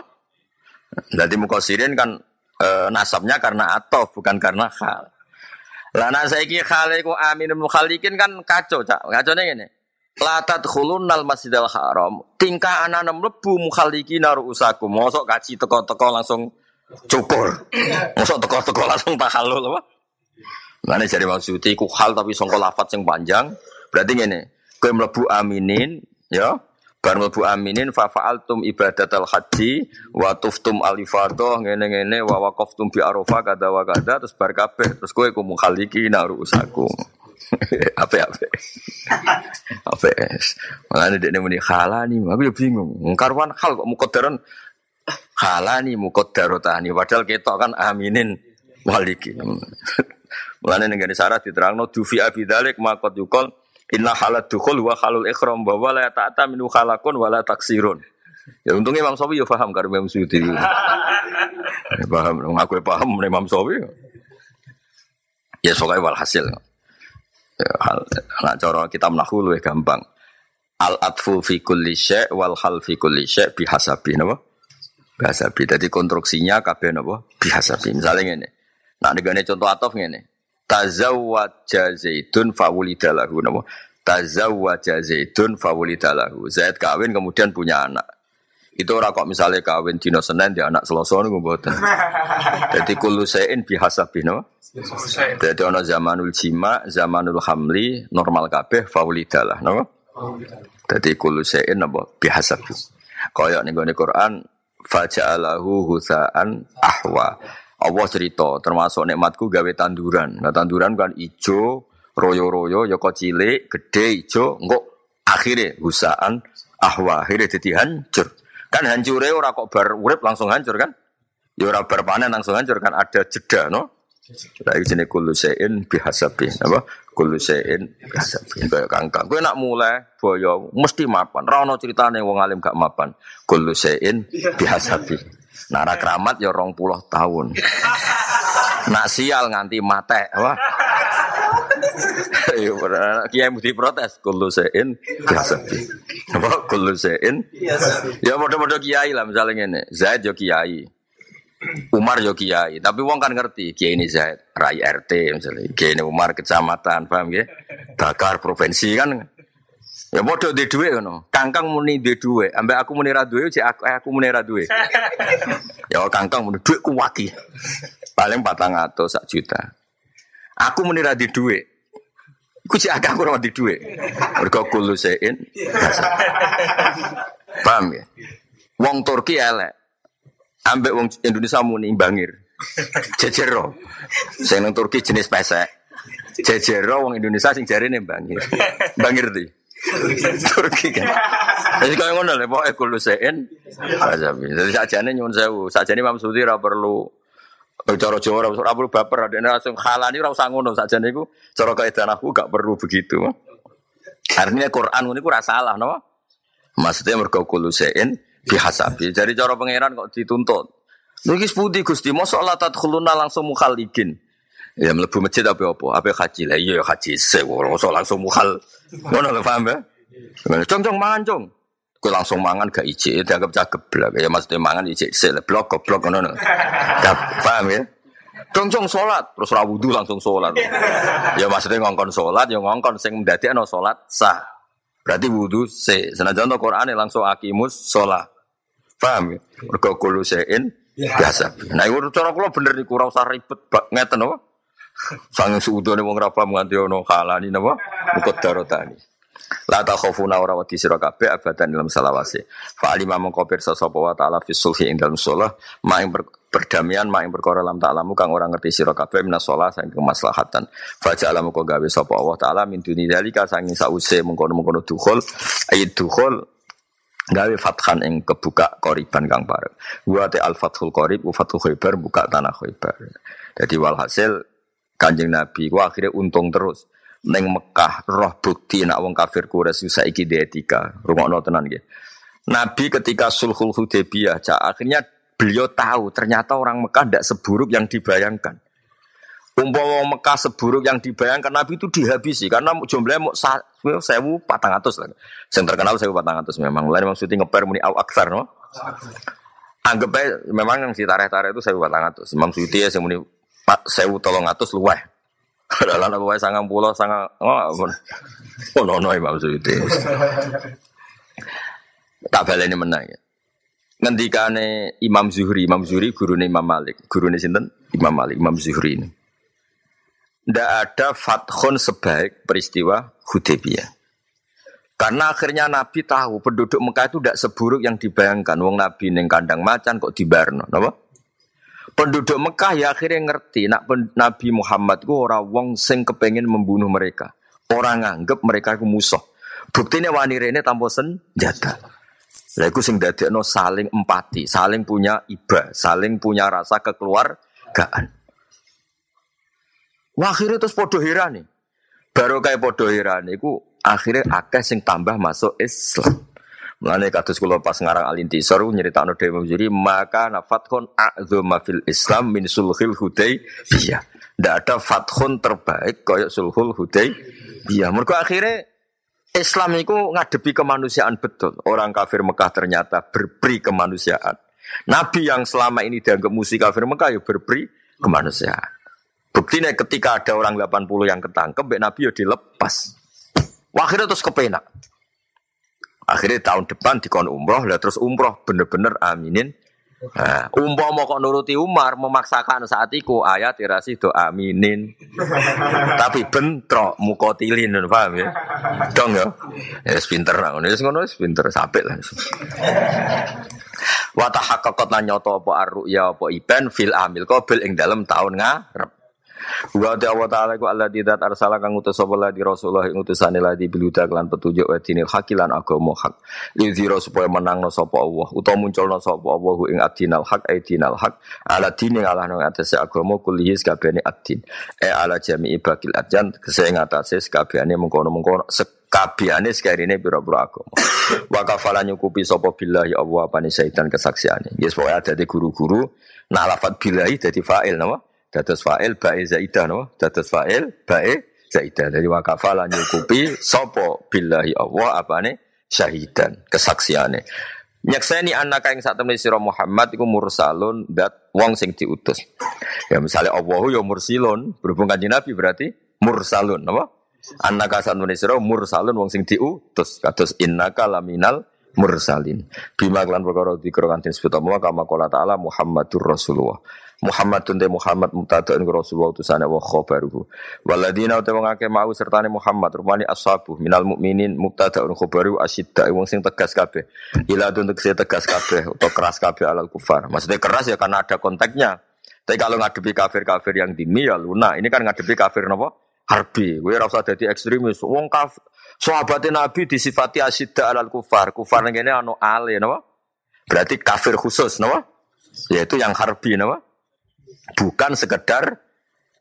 Jadi mukosirin kan e, nasabnya karena atof bukan karena hal. Lah nek saiki hal iku aminun mukhalikin kan kacau cak. Kacone ngene. La tadkhulunnal masjidal haram. Tingkah anak mlebu mukhalikin usakum. Mosok kaji teko-teko langsung cukur. Mosok teko-teko langsung tahallul apa? Mana jadi maksudnya ku hal tapi songko lafat yang panjang. Berarti ngene, kowe mlebu aminin, ya. Bar mlebu aminin fa fa'altum ibadatal haji wa tuftum alifadoh ngene-ngene wa waqaftum bi arafah kada wa kada terus bar kabeh. Terus kowe ku mukhaliki naru usaku. apa apa apa malah dia muni halani aku ya bingung. Ngkarwan hal kok mukodaran. Halani mukodarotani padahal kita kan aminin waliki. Mulane ning syarat diterangno dufi abidalik makot yukol inna halat dukhul wa halul ikhram bahwa la ta'ata minu khalakun wa la taksirun. Ya untungnya Imam Sawi ya paham karo Imam Suyuti. Ya, paham, ngaku paham Imam Sawi. Ya sokai walhasil. Ya, hal nak cara kita menahu luwih gampang. Al atfu fi kulli syai' wal hal fi kulli syai' bihasabi napa? Bihasabi. Jadi konstruksinya kabeh napa? Bihasabi. Misalnya ngene. Nah, negane contoh atof ngene. Tazawwaja Zaidun fawulidalahu napa? Tazawwaja Zaidun fawulidalahu. Zaid kawin kemudian punya anak. Itu ora kok misalnya kawin dino Senin dia anak Selasa niku mboten. Dadi kullu sayin bihasabi napa? Dadi ana zamanul jima, zamanul hamli, normal kabeh fawulidalah napa? Dadi kullu sayin napa? Bihasabi. Kaya ning Quran faja'alahu husaan ahwa. Allah cerita termasuk nikmatku gawe tanduran. Nah tanduran kan ijo, royo-royo, ya kok cilik, gede, ijo, engko akhirnya husaan ahwa akhirnya jadi hancur. Kan hancure ora kok bar urip langsung hancur kan? Ya ora bar panen langsung hancur kan ada jeda no. Lah iki jenenge kullu sein bihasabi. Apa? Kullu sein bihasabi. Kaya kangkang. Kowe nak mulai boyo mesti mapan. Ora ono critane wong alim gak mapan. Kullu sein bihasabi. Nara keramat ya rong puluh tahun. Nak sial nganti mate. Wah. Iya, kiai mesti protes kullu sein biasa. Apa kullu sein? Ya padha-padha kiai lah misalnya ngene. Zaid yo kiai. Umar yo kiai, tapi wong kan ngerti kiai ini Zaid, rai RT misalnya, kiai ini Umar kecamatan, paham ya? Bakar provinsi kan. Ya bodoh di duwe kan, kangkang muni di duwe, ambek aku muni ra duwe, cek aku, eh, aku muni ra duwe. ya kangkang muni duwe kuwaki, paling patang atau sak juta. Aku muni ra di duwe, Iku cek agak aku di duwe. Mergo kulo sein. Paham ya? Wong Turki elek ambek wong Indonesia muni bangir. Jejero. Sing Turki jenis pesek. Jejero wong Indonesia sing jarine bangir. Bangir di. Turki kan. Jadi kau ngono lho, pokoke kulo sein. Jadi sajane nyuwun sewu, sajane Imam Sudi ora perlu cara Jawa ora perlu baper, ada langsung halani ora usah ngono sajane iku cara kaidah aku gak perlu begitu. Artinya Quran ini ku salah, no? Maksudnya mergo kulo sein bihasabi. Jadi cara pangeran kok dituntut. Niki sepundi Gusti, mosok la tadkhuluna langsung mukhalijin. Ya mlebu masjid apa apa? Apa haji lah iya haji se mosok langsung mukhal. Ngono lho paham ya? Cong cong mangan cong. Kowe langsung mangan gak ijik, dianggap cakep blak. Ya maksudnya mangan ijik se blok goblok ngono. Paham ya? Cong cong salat, terus ra wudu langsung salat. Ya maksudnya ngongkon salat, ya ngongkon sing ndadekno salat sah. Berarti wudhu se. Senajan to Quran langsung akimus sholat. Paham ya? Mergo kulo sein ya. biasa. Nah cara kula bener niku ora usah ribet bak ngeten apa? Sang suudone wong rapa nganti ono kalani napa? Mukot darotani. La ta khofuna ora wedi sira kabeh abadan dalam salawase. Fa alima mongko pirsa sapa wa taala fi sulhi ing dalam salat, ma perdamaian mak ing perkara lam ta'lamu kang ora ngerti sira kabeh minas shalah saking kemaslahatan fa ja'ala kok gawe sapa Allah taala min duni dalika saking sause mengkono-mengkono dukhul ayat dukhul gawe fathan ing kebuka koriban kang bareng wa ta al fathul qarib wa fathu khaybar buka tanah khaybar jadi walhasil kanjeng nabi ku akhirnya untung terus neng Mekah roh bukti nak wong kafir Quraisy saiki etika rungokno tenan nggih Nabi ketika sulhul Hudaybiyah akhirnya beliau tahu ternyata orang Mekah tidak seburuk yang dibayangkan. Umpama Mekah seburuk yang dibayangkan Nabi itu dihabisi karena jumlahnya mau sewu patang atus lah. Yang terkenal sewu patang atus memang. Lain syuting ngeper muni au aksar no. Anggap aja memang yang si tarik-tarik itu sewu patang atus. Imam Suyuti ya muni sewu tolong atus luweh. Adalah nak luweh sangang pulau sangang oh, oh no no Imam Suyuti. tak baleni menang ya ngendikane Imam Zuhri, Imam Zuhri gurune Imam Malik, gurune sinten? Imam Malik, Imam Zuhri ini. Tidak ada fathun sebaik peristiwa Hudaybiyah. Karena akhirnya Nabi tahu penduduk Mekah itu tidak seburuk yang dibayangkan. Wong Nabi neng kandang macan kok dibarno, napa? Penduduk Mekah ya akhirnya ngerti nak Nabi Muhammad itu orang wong sing kepengen membunuh mereka. Orang nganggep mereka itu musuh. Buktinya wanita ini tanpa senjata. Lah iku sing dadekno saling empati, saling punya iba, saling punya rasa kekeluargaan. Wah, akhirnya terus podo nih. Baru kayak podo heran iku akhirnya akeh sing tambah masuk Islam. Mulane kados kula pas ngarang Al-Intisar nyeritakno dhewe Juri maka nafathun a'dzama fil Islam min sulhil Hudaybiyah. Ndak ada fathun terbaik kaya sulhul Hudaybiyah. Mergo akhirnya Islam itu ngadepi kemanusiaan betul. Orang kafir Mekah ternyata berberi kemanusiaan. Nabi yang selama ini dianggap musuh kafir Mekah ya berberi kemanusiaan. Buktinya ketika ada orang 80 yang ketangkep, Nabi ya dilepas. Akhirnya terus kepenak. Akhirnya tahun depan dikon umroh, lah terus umroh bener-bener aminin Nah, umpama kok nuruti Umar memaksakan saat itu ayat irasi do aminin. Tapi bentrok mukotilin paham ya? Dong ya. Ya pinter lah ngono wis ngono wis pinter sampai lah. Wa tahaqqaqat nyoto apa arruya apa iban fil amil qabil ing dalam tahun ngarep. Wa ta Allah taala ku Allah didat arsala kang utus sapa la di Rasulullah ing utusane la di biluda kelan petunjuk wa dinil hakilan agama hak. Lidhira supaya menangno sapa Allah utawa munculno sapa Allah ing adinal hak ai dinal hak ala dini ngalah nang atase agama kulihi sakabehane adin. E ala jami'i bakil adjan kese atase sakabehane mengkono-mengkono kabehane sekarine pira-pira agama. Wa kafala nyukupi sapa billahi Allah apane syaitan kesaksiane. Yes pokoke ada di guru-guru nak lafat billahi dadi fa'il napa? Dados fa'il bae zaidah no. Dados fa'il bae zaidah. Dari wakafala nyukupi sopo billahi Allah apane syahidan kesaksiane. Nyekseni anak yang saat temen sira Muhammad iku mursalun dat wong sing diutus. Ya misalnya Allahu ya mursilun, berhubung kanjeng Nabi berarti mursalun, apa? Anak saat temen sira mursalun wong sing diutus. Kados innaka laminal mursalin. Bima kelan perkara dikira kanthi sebut kama qala ta'ala Muhammadur Rasulullah. Muhammadun de Muhammad mubtada'un Rasulullah utusane wa khabaruhu. Waladina uta wong akeh mau sertane Muhammad rupane ashabu minal mukminin mubtada'un khabaru asyidda wong sing tegas kabeh. Ila saya tegas kabeh atau keras kabeh alal kufar. Maksudnya keras ya karena ada konteksnya. Tapi kalau ngadepi kafir-kafir yang dini ya luna. Ini kan ngadepi kafir napa? Harbi. Kowe ora usah dadi ekstremis. Wong kafir sahabatnya Nabi disifati asyidda alal kufar. Kufar ngene anu ale napa? Berarti kafir khusus napa? Yaitu yang harbi napa? Bukan sekedar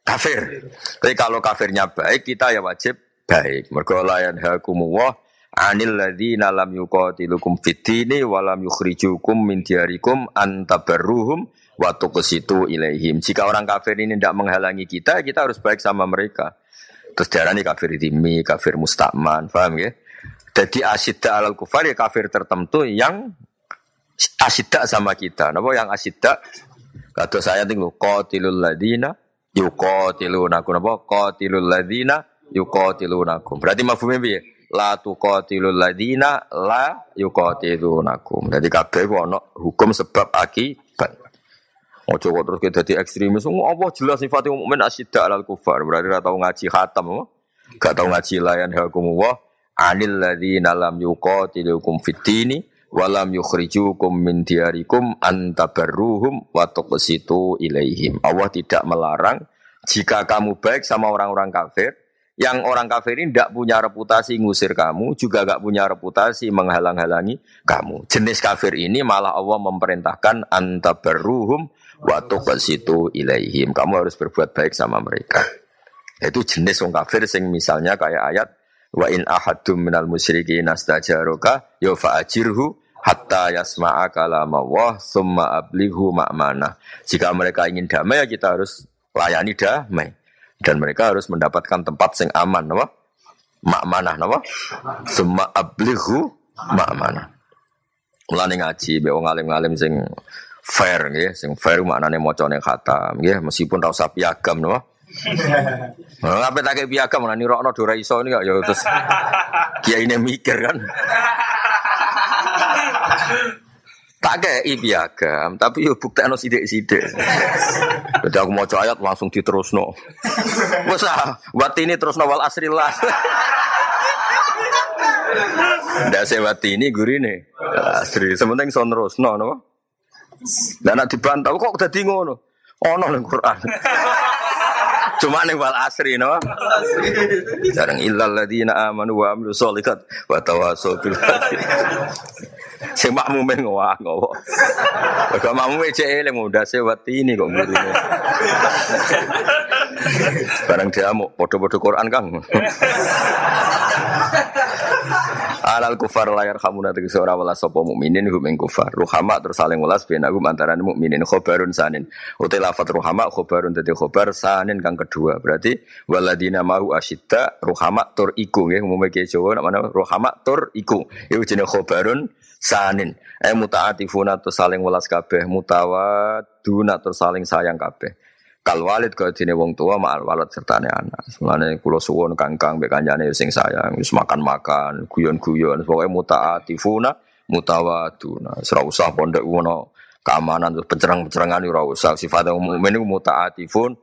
kafir. Tapi kalau kafirnya baik, kita ya wajib baik. Mergo la yanhakumullah anil ladzina lam yuqatilukum fid dini wa lam yukhrijukum min diyarikum antabarruhum wa tuqsitu ilaihim. Jika orang kafir ini tidak menghalangi kita, kita harus baik sama mereka. Terus ini kafir dimi, kafir mustakman, paham ya? Jadi asyidda alal kufar ya kafir tertentu yang asyidda sama kita. Napa yang asyidda Kata saya tinggal qatilul ladina yuqatilunakum apa qatilul ladina yuqatilunakum. Berarti mafhume piye? La tuqatilul ladina la yuqatilunakum. Jadi kabeh ana hukum sebab akibat. Ojo kok terus dadi ekstremis. Oh, apa jelas sifatnya mukmin asyidda alal kufar. Berarti ora tau ngaji khatam? Gak tau ngaji layan hukumullah anil ladina lam yuqatilukum fid dini walam yukhrijukum min diarikum antabarruhum wa tuqsitu ilaihim. Allah tidak melarang jika kamu baik sama orang-orang kafir, yang orang kafir ini tidak punya reputasi ngusir kamu, juga gak punya reputasi menghalang-halangi kamu. Jenis kafir ini malah Allah memerintahkan antabarruhum wa tuqsitu ilaihim. Kamu harus berbuat baik sama mereka. Itu jenis orang kafir sing misalnya kayak ayat Wa in ahadum minal musyrikin astajaroka ya fa'ajirhu hatta yasma'a kalam Allah summa ablighu ma'mana. Jika mereka ingin damai ya kita harus layani damai. Dan mereka harus mendapatkan tempat sing aman, apa? Ma'manah, apa? Summa ablighu ma'manah. Mulane ngaji be wong alim-alim sing fair nggih, sing fair maknane macane khatam nggih, meskipun ra usah piagam napa. Ngapain tak kayak piagam mana nirokno dora iso ini ya terus kiai ini mikir kan. tak kayak piagam, tapi yo bukti no sidik sidik. Jadi aku mau ayat langsung diterus no. Masa buat ini terus wal asrillah. Ndak sewat ini gurine. Asri, sementing son terus no no. Dan nak dibantah kok udah ngono. Ono ning Quran. Cuma nih wal asri no. Jarang illal ladina amanu wa amilu sholihat wa tawasau bil Sing makmume ngowah ngowo. Kok makmume cek eling mudah sewati ini kok ngurine. Barang dia mau podo-podo Quran kang. Alal kufar layar kamu nanti seorang wala sopo mukminin hum ing kufar. Ruhama terus saling welas ben aku antarané mukminin khobarun sanin. Utai lafat ruhama khobarun dadi khobar sanin kang kedua. Berarti waladina mau asyidda ruhama tur iku nggih umume ke Jawa mana ruhama tur iku. Iku jenenge khobarun sanin. Eh mutaatifuna terus saling welas kabeh mutawaduna terus saling sayang kabeh. Kal walid dene wong tua ma'al walad sertane anak. Mulane kula suwun kangkang mbek kancane sing sayang, wis makan-makan, guyon-guyon, pokoke mutaatifuna mutawaduna. Ora usah pondok ngono keamanan terus pencerang-pencerangan ora usah. Sifat mukmin iku mutaatifun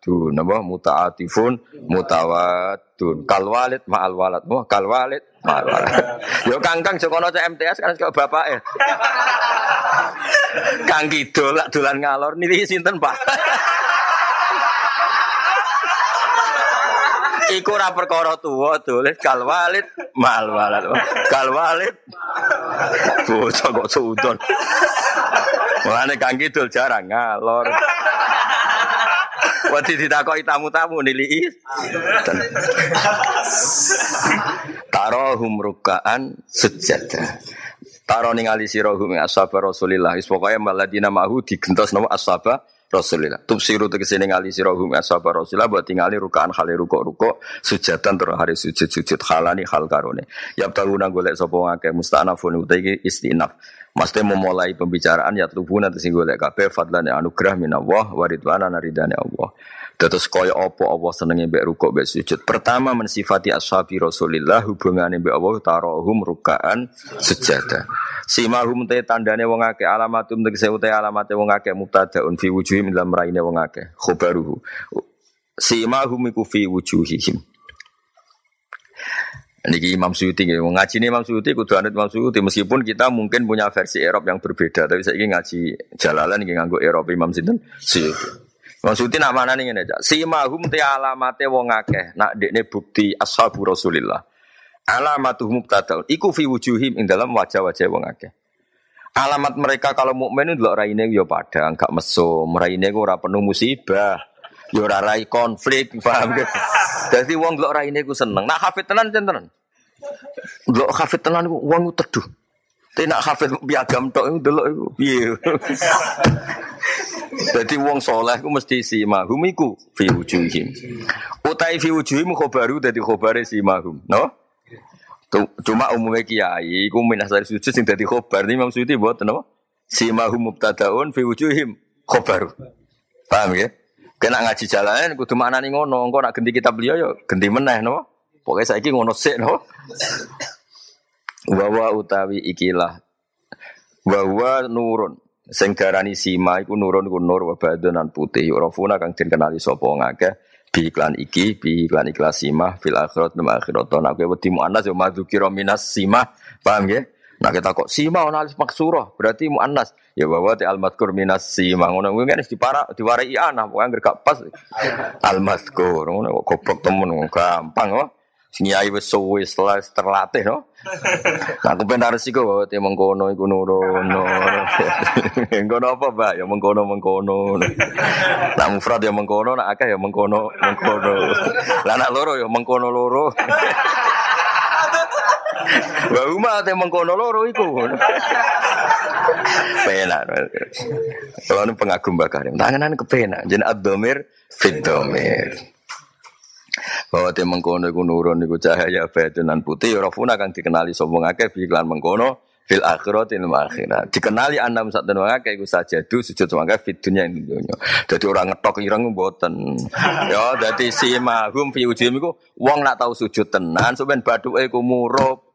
mutawadun apa mutaatifun mutawadun. Kal walid ma'al walad. Wah, kal walid ma'al walad. Yo kangkang jokono MTS kan kok bapak ya. Kang Kidul lak dolan ngalor nili sinten, Pak? Iku ora perkara tuwa doleh kal walid mal walad. Kal walid bocah kok sudon. Mulane Kang Kidul jarang ngalor. Wadi ditakoki tamu-tamu nili. Tarohum rukaan sujada. Taro ningali sira hum ashab Rasulillah. Wis pokoke maladina mahu digentos nama ashab Rasulillah. Tubsiru tegese ningali sira hum ashab Rasulillah buat tingali rukaan khali ruko-ruko sujatan terus hari sujud-sujud halani hal karone. Ya taluna golek sapa ngake mustanafun uta iki istinaf. Maksudnya memulai pembicaraan ya tubuh nanti sing golek kabeh fadlan anugerah minallah wa ridwana naridane Allah. Terus kaya apa Allah senenge mbek rukuk mbek sujud. Pertama mensifati ashabi Rasulillah hubungane mbek Allah tarahum rukaan sujada. Simahum te tandane wong akeh alamatum tegese uta alamate wong akeh mubtadaun fi wujuhim dalam raine wong akeh khabaruhu. Simahum iku fi wujuhihim. Niki Imam Suyuti nggih. Ngaji ini Imam Suyuti kudu anut Imam Suyuti meskipun kita mungkin punya versi Eropa yang berbeda tapi saya ingin ngaji jalalan ingin nganggo Eropa Imam sinten Suyuti. Maksudnya nak mana nih aja. Si mahum te alamate wong akeh. Nak dekne bukti ashabu Rasulillah. Alamatuh mubtadal. Iku fi wujuhim ing dalam wajah-wajah wong akeh. Alamat mereka kalau mukmin itu lho raine yo padang, gak mesum. Raine ku ora penuh musibah. Yo ora rai konflik, paham ge. Dadi wong delok raine ku seneng. Nak hafid tenan tenan. Delok hafid tenan ku wong teduh. Tapi nak hafid piagam tok iku delok iku piye. Jadi wong soleh ku mesti si mahum iku fi wujuhim. Utai fi wujuhim khobaru dadi khobare si mahum. No? Cuma umumnya kiai ku minasari sujud sing dadi khobar ni Imam Suyuti buat no? Si mahum mubtadaun fi wujuhim khobaru. Paham ya? Kena ngaji jalanan kudu maknani ngono, engko nak ganti kitab beliau yo ganti meneh no. Pokoke saiki ngono sik no. Wawa utawi ikilah. Wawa nurun. Sing darani sima iku nurun iku nur wa putih. Yurafuna kang den kenali sapa ngake bi iklan iki bi iklan ikhlas sima fil akhirat nang akhirat. Nek kowe wedi muannas ya madzukira minas sima. Paham nggih? Nah kita kok sima ana alif maksurah berarti muannas. Ya bahwa ti al mazkur minas sima. Ngono kuwi kan dipara diwarai anak pokoke gak pas. Al mazkur ngono kok goblok temen gampang kok Nyai wis suwe terlatih no. Nah, aku pengen resiko bahwa dia mengkono iku nurono. Mengkono apa, Mbak? Ya mengkono mengkono. Nah, mufrad ya mengkono, nak akeh ya mengkono mengkono. Lah nak loro ya mengkono loro. Mbak Uma te mengkono loro iku. Penak. Kalau pengagum bakar. Tanganan kepenak. Jadi ad-domir fit-domir bahwa dia mengkono iku nurun iku cahaya badunan putih. Rafuna kang dikenali sapa akeh bi iklan mengkono fil akhirat ilmu akhirat dikenali anam sak den akeh iku sajadu sujud mangke fit dunya ing dunya. Dadi ora ngetok ireng mboten. Ya dadi si mahum fi ujim iku wong nak tau sujud tenan sampean bathuke iku murup.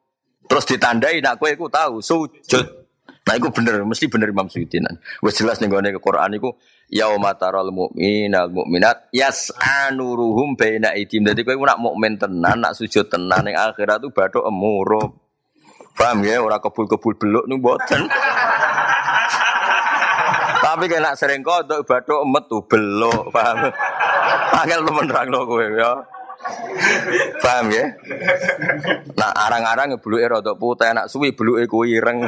Terus ditandai nak kowe iku tau sujud Nah, itu bener, mesti bener Imam Suyuti. Wes jelas nih gue Quran itu yauma taral mu'minal mu'minat yas'anuruhum baina idim. Dadi kowe nak mukmin tenan, nak sujud tenan ning akhirat tuh bathuk emurub. Paham ya? Ora kebul-kebul beluk nih boten. Tapi kena sering kodok bathuk metu beluk, paham? Angel temen rangno kowe ya. Paham ya? Nah, arang-arang ngebluke rada putih, nak suwi bluke kuwi ireng.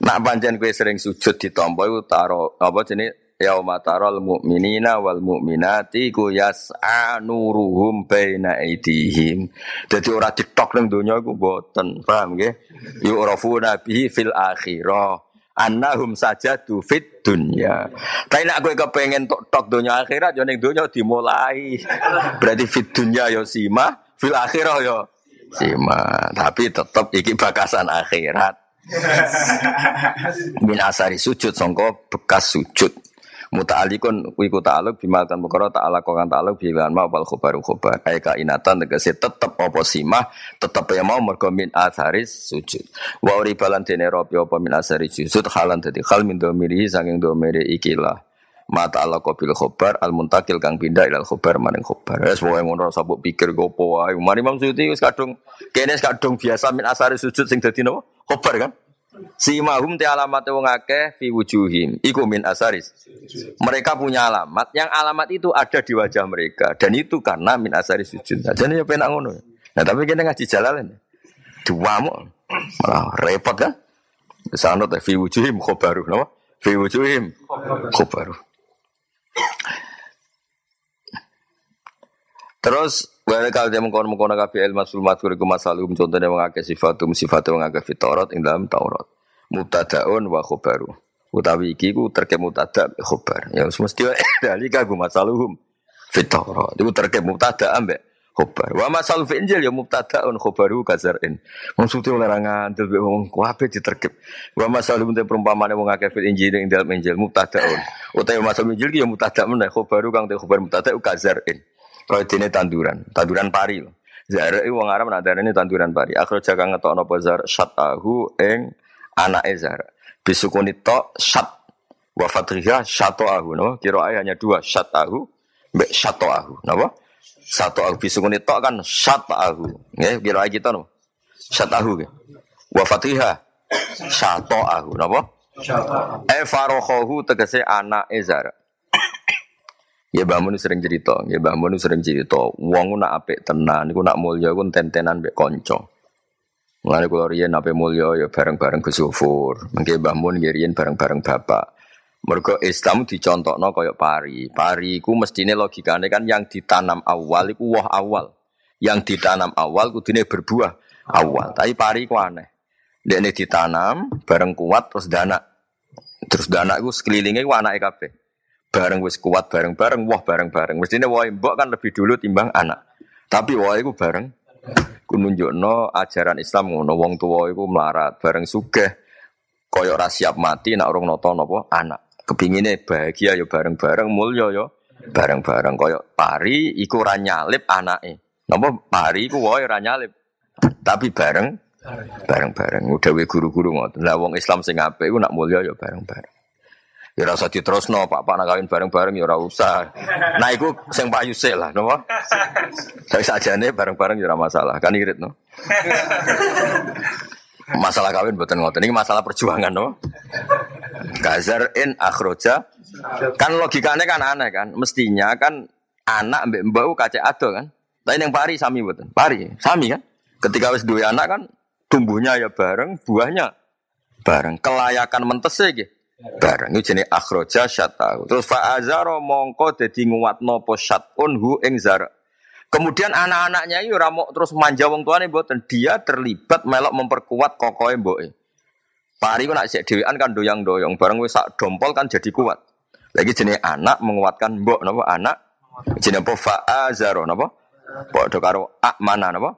Nak pancen kowe sering sujud ditampa iku taro apa jenenge yauma taral mu'minina wal mu'minati ku yas'anuruhum baina aidihim. Dadi ora ditok ning donya iku mboten, paham nggih? Yu'rafuna bihi fil akhirah. Annahum sajadu fit dunya. Tapi nek kowe kepengin tok tok donya akhirat ning donya dimulai. Berarti fit dunya yo sima, fil akhirah yo sima. Tapi tetep iki bakasan akhirat. Min asari sujud songko bekas sujud. Muta'alikun wiku ta'aluk bimal kan perkara ta'ala kan ta'aluk bilan ma wal khobaru khobar. Ai kainatan tegese tetep apa simah tetep ya mau mergo min asaris sujud. Wa uri balan dene robi apa min asari sujud halan dadi hal min domiri saking domiri ikilah. Mata Allah bil khobar al muntakil kang pindah ilal khobar maring khobar. Wis pokoke ngono sabuk pikir gopo wae. Mari Imam Suyuti wis kadung kene kadung biasa min asari sujud sing dadi napa? Khobar kan Si mahum te alamat wong akeh fi wujuhim. Iku min asaris. Mereka punya alamat yang alamat itu ada di wajah mereka dan itu karena min asaris sujud. Jadi ya penak ngono. Nah, tapi kita ngaji jalan Duamu malah repot kan? Sanut fi wujuhim khobaru, napa? Fi wujuhim khobaru. Terus Kalau dia mengkono mengkono kafi ilmu sulmat kuriku masalum contohnya mengake sifatum sifatum mengake fitorat ing dalam Taurat. Mubtadaun wa khobaru. utawi iki ku terkait mutada khobar. Ya mesti dalika gu masaluhum fitara. Iku terkait mutada ambek khobar. Wa masal fi injil ya mubtadaun khobaru kazarin. Maksudnya oleh ngandel be wong kabeh diterkep. Wa masal te perumpamane wong akeh injil ing dalam injil mubtadaun. Utawa masal injil ya mubtada meneh khobaru kang te khobar mubtada kazarin. Kaya dene tanduran, tanduran pari lho. Zara itu wong Arab nak ini tanduran pari. Akhir jaga ngetok nopo zar syatahu eng anak zar. Bisukuni to syat wa fatriha syatoahu no. Kira hanya dua syatahu mbek syatoahu. Napa? Satu ahu bisukuni to kan syatahu. Nggih kira kita no. Syatahu nggih. Wa fatriha syatoahu. Napa? Syatoahu. E farohohu tegese anak zar. Ya Mbah Mun sering cerita, ya Mbah Mun sering cerita, wong nak apik tenan, iku nak mulya iku tentenan mbek kanca. Mulane kula riyen apik mulya ya bareng-bareng Gus Sufur. Mengke Mbah Mun riyen bareng-bareng bapak. Mergo Islam dicontokno kaya pari. Pari iku mestine logikane kan yang ditanam awal iku woh awal. Yang ditanam awal kudune berbuah awal. Tapi pari ku aneh. Dene ditanam bareng kuat terus dana. Terus dana iku sekelilingnya ku anake kabeh bareng wis kuat bareng-bareng, wah bareng-bareng. Mestinya wah mbok kan lebih dulu timbang anak. Tapi wah itu bareng. Ku nunjukno ajaran Islam ngono wong tua iku melarat bareng sugih koyok ra siap mati nak urung nata napa anak. Kepingine bahagia ya bareng-bareng, mulya ya bareng-bareng koyok pari iku ora nyalip anake. Napa pari iku wae ora nyalip. Tapi bareng bareng-bareng. Udah guru-guru ngoten. Lah wong Islam sing apik iku nak mulya ya bareng-bareng. Ya rasa diterusno Pak. Pak nak kawin bareng-bareng ya ora usah. Nah iku sing Pak Yusuf lah, napa? Saya sajane bareng-bareng ya ora masalah, kan irit no. masalah kawin buatan ngoten. Ini masalah perjuangan no. Gazar in akhroja. Kan logikanya kan aneh kan? Mestinya kan anak mbak mbak kaca ado kan? Tapi yang pari sami buatan pari sami kan? Ketika wis dua anak kan tumbuhnya ya bareng buahnya bareng. Kelayakan mentese gitu barang itu jenis akhroja syatahu terus fa'azaro mongko dadi nguwatno po syatun hu ing kemudian anak-anaknya itu ramok terus manja wong tuane mboten. Dia terlibat melok memperkuat kokoe mboke. Pari ku nak sik dhewean kan doyang-doyong. Bareng wis sak dompol kan jadi kuat. Lagi jenis anak menguatkan mbok napa? Anak jenis apa? Fa'azaro napa? Padha karo akmana napa?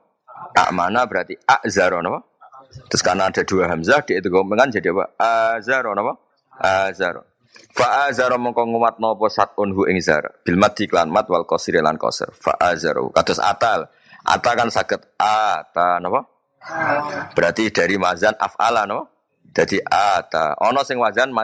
Akmana berarti akzaro napa? Terus karena ada dua hamzah di itu kan jadi apa? Azaro napa azar fa azar mongko ngumat napa satun hu ing zar. Bil mat iklan mat wal qasir lan qasir. Fa azar kados atal. Ata kan saged ata napa berarti dari mazan af'ala no jadi ata ono sing wazan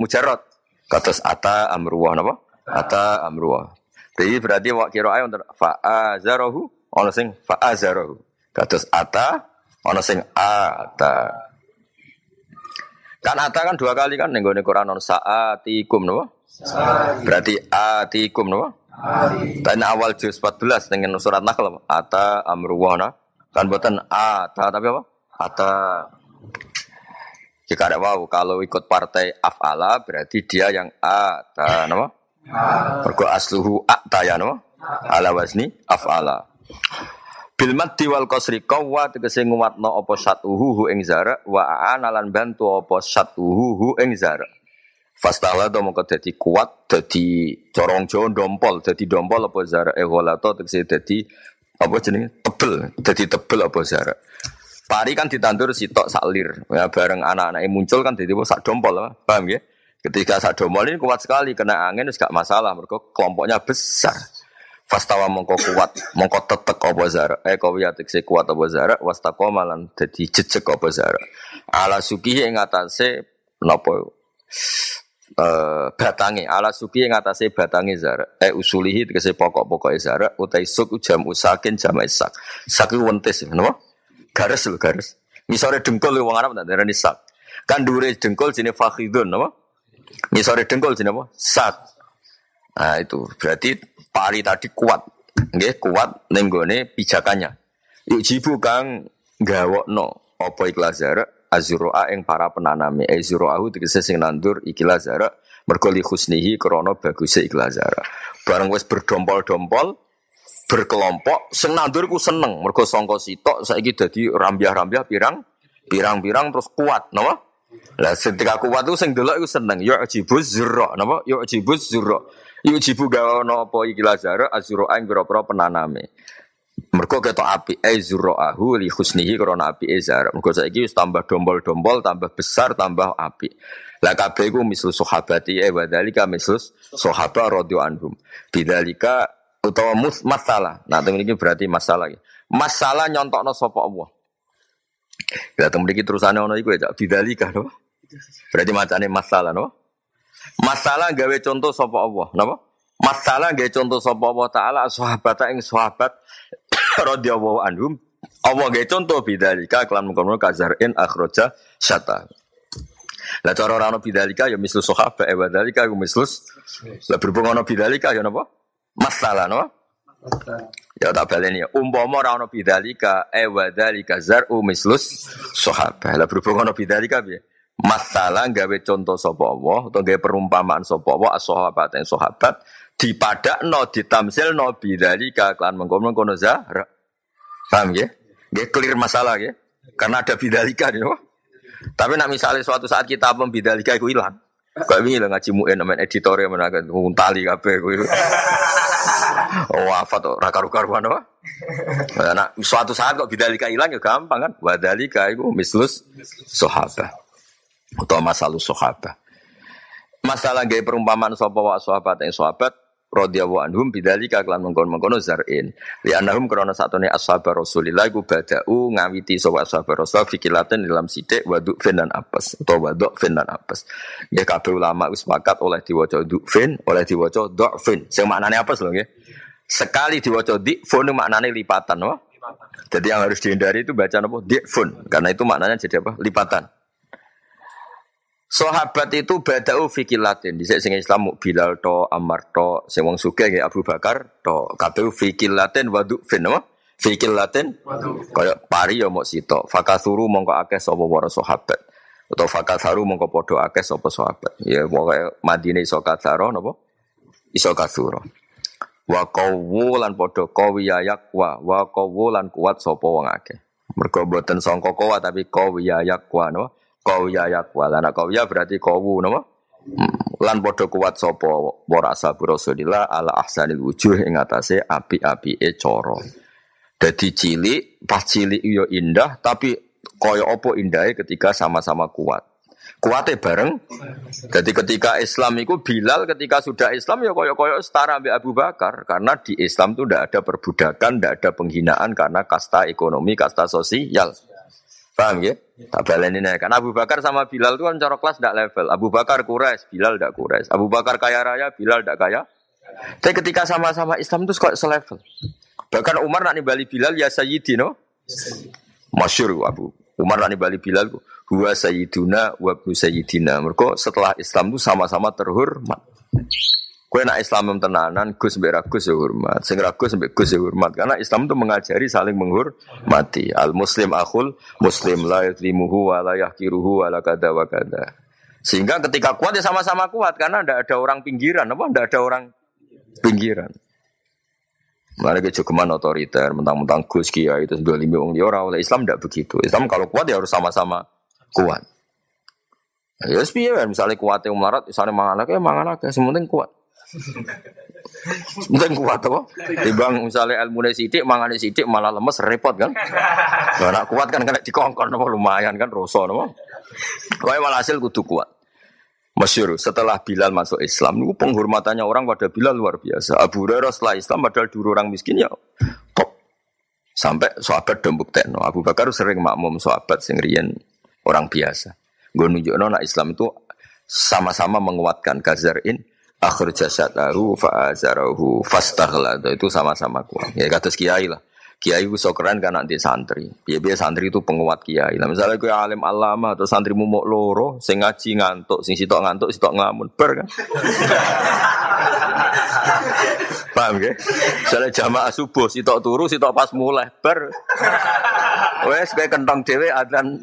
mujarrad. Kados ata amruwa napa ata amruwa jadi berarti wak kira ayo untuk fa azarahu ono sing fa azarahu kados ata ono sing ata Kan ata kan dua kali kan ning gone Quran on saatikum napa? Berarti atikum napa? Dan awal juz 14 dengan surat Nahl ata amruwana kan buatan ata tapi apa? Ata jika ada wow kalau ikut partai afala berarti dia yang ata nama? Mergo asluhu ata ya nama? Ala wasni afala. Bil maddi wal qasri qawwa tegese nguwatno apa satuhu hu ing zara wa ana lan bantu apa satuhu hu ing zara. Fastala do mongko dadi kuat dadi corong Jawa dompol dadi dompol apa zara e to tegese dadi apa jenenge tebel dadi tebel apa zara. Pari kan ditandur sitok saklir ya bareng anak-anak muncul kan dadi sak dompol paham ya? Ketika sak dompol ini kuat sekali kena angin wis gak masalah mereka kelompoknya besar. Fastawa mongko kuat, mongko tetek apa zara. Eh kau ya tekse kuat apa zara, wastaqo malan dadi jejeg apa zara. Ala suki ing atase napa eh batange ala suki ing atase batange zara. Eh usulihi tegese pokok-pokoke zara utai suk jam usakin jam isak. Sak wentes napa? Garis lho garis. Misore dengkul wong Arab tak darani sak. Kan dure dengkul jenenge fakhidun napa? Misore dengkul jenenge apa? Sak. Nah itu berarti pari tadi kuat, nggih kuat ning pijakannya. Yuk jibu kang gawokno apa ikhlas zara azroa ing para penanami azroahu tegese sing nandur ikhlas zara mergo husnihi krana baguse ikhlas zara. Bareng wis berdompol-dompol berkelompok sing nandur ku seneng mergo sangka sitok saiki dadi rambiah-rambiah pirang pirang-pirang terus kuat napa? Lah ketika kuat itu sing delok iku seneng. Ya ajibuz zurra, napa? Ya ajibuz zurra. Ya ajibu gawe apa iki lazara azura ing pira-pira penaname. Mergo ketok api e zurraahu li husnihi krana api e zara. Mergo saiki wis tambah dombol-dombol, tambah besar, tambah api. Lah kabeh iku mislu sahabati e wa dzalika mislu sahabat radhiyallahu anhum. Bidzalika utawa mus masalah. Nah, temen iki berarti masalah. Masalah nyontokno sapa Allah. Ya temen iki terusane ono iku ya bidzalika no. Berarti macane masalah no. Masalah gawe contoh sapa Allah, napa? Masalah gawe contoh sapa Allah taala sahabat ing sahabat radhiyallahu anhum Allah gawe contoh bidzalika kelan mengkono kazarin akhraja syata. Lah cara ora ono bidzalika ya mislu sahabat e bidzalika ku mislus. Lah berhubung ono bidzalika ya napa? Masalah napa? Ya tak baleni ya. Umpama ora ono bidzalika e wadzalika zar'u mislus sahabat. Lah berhubung ono bidzalika piye? Masalah gawe contoh sapa Allah atau gawe perumpamaan sapa Allah as-sahabat yang sahabat dipadakno ditamsilno bidzalika klan mengkono-kono zahra. Paham ya? Nggih clear masalah ya. Karena ada bidzalika nih, Tapi nak misalnya suatu saat kita membidalika itu hilang. Kau ini lah ngaji muin namanya editor yang menakan nguntali kape gue. Oh wafat oh raka ruka ruan apa? Nah, suatu saat kok bidalika hilang ya gampang kan? Wadalika itu mislus sahabat atau masalah sahabat. Masalah gaya perumpamaan sapa wa sahabat yang sahabat radhiyallahu anhum bidzalika klan mengkon-mengkono zar'in. Li annahum krana satune ashabar Rasulillah iku badau ngawiti sapa ashabar Rasul fikilaten dalam sithik waduk fin dan apes utawa waduk fin dan apes. Ya kabeh ulama wis sepakat oleh diwaca fin, oleh diwaca fin. Sing maknane apes lho nggih. Sekali diwaca dikfun maknane lipatan, no? Jadi yang harus dihindari itu baca apa? Dikfun. Karena itu maknanya jadi apa? Lipatan. Sahabat itu badau fikilatin. Di sing Islam Bilal to, Ammar to, sing wong sugih Abu Bakar to. Kabeh fikilatin wadu fin apa? Fikilatin kaya pari ya mok sito. Fakasuru mongko akeh sapa para sahabat. Atau fakasaru mongko padha akeh sapa sahabat. Ya pokoke Madinah iso kasaro napa? Iso kasuro. Wa qawwulan padha qawiyayak wa wa qawwulan kuat sapa wong akeh. Mergo boten sangka kowa tapi qawiyayak wa napa? Kauya yakwa. Lan kauya berarti kawu napa? Hmm. Lan padha kuat sapa para ashabu Rasulillah ala ahsanil wujuh ing atase api-apike cara. Dadi cilik, pas cilik yo indah tapi kaya apa indahe ketika sama-sama kuat. Kuatnya bareng. Jadi ketika Islam itu Bilal ketika sudah Islam ya koyok-koyok setara dengan Abu Bakar karena di Islam itu tidak ada perbudakan, tidak ada penghinaan karena kasta ekonomi, kasta sosial. Paham ya? Tak baleni nih. Karena Abu Bakar sama Bilal itu kan cara kelas tidak level. Abu Bakar kures, Bilal tidak kures. Abu Bakar kaya raya, Bilal tidak kaya. Tapi ketika sama-sama Islam itu kok selevel. Bahkan Umar nak nibali Bilal ya Sayyidi no. Masyur Abu. Umar nak nibali Bilal huwa Sayyiduna wa Sayyidina. Mereka setelah Islam itu sama-sama terhormat. Kue nak Islam tenanan, Gus mbek Gus ya hormat. Sing Gus mbek Gus ya. Karena Islam itu mengajari saling menghormati. Al Muslim akhul Muslim la yutlimuhu wa la yahkiruhu wa la wa kada. Sehingga ketika kuat ya sama-sama kuat karena tidak ada orang pinggiran, apa? Tidak ada orang pinggiran. Mereka keman otoriter, mentang-mentang Gus Kiai itu sudah lima orang orang oleh Islam tidak begitu. Islam kalau kuat ya harus sama-sama kuat. Ya, yes, misalnya kuat yang melarat, misalnya mangan ya mangan aja, sementing kuat. Mungkin kuat apa? Dibang misalnya ilmu sidik, mangane sidik malah lemes repot kan? Gak kuat kan kena dikongkon apa lumayan kan roso apa? Malah hasil kudu kuat. Masyur, setelah Bilal masuk Islam, itu penghormatannya orang pada Bilal luar biasa. Abu Hurairah setelah Islam padahal dulu orang miskin ya top. Sampai sahabat dembuk tekno. Abu Bakar sering makmum sahabat sendirian orang biasa. Gue nunjukno nak Islam itu sama-sama menguatkan kazarin akhir jasadahu fa'azarahu fastaghlad itu sama-sama kuat ya kata kiai lah. Kiai itu so keren kan nanti santri. Biar santri itu penguat kiai. Lah misalnya kue alim alama atau santri mau loro sing ngaji ngantuk sing sitok ngantuk sitok ngamun ber kan? Paham ya misalnya jamaah subuh sitok turu sitok pas mulai. Ber Wes kayak kentang dewe adzan.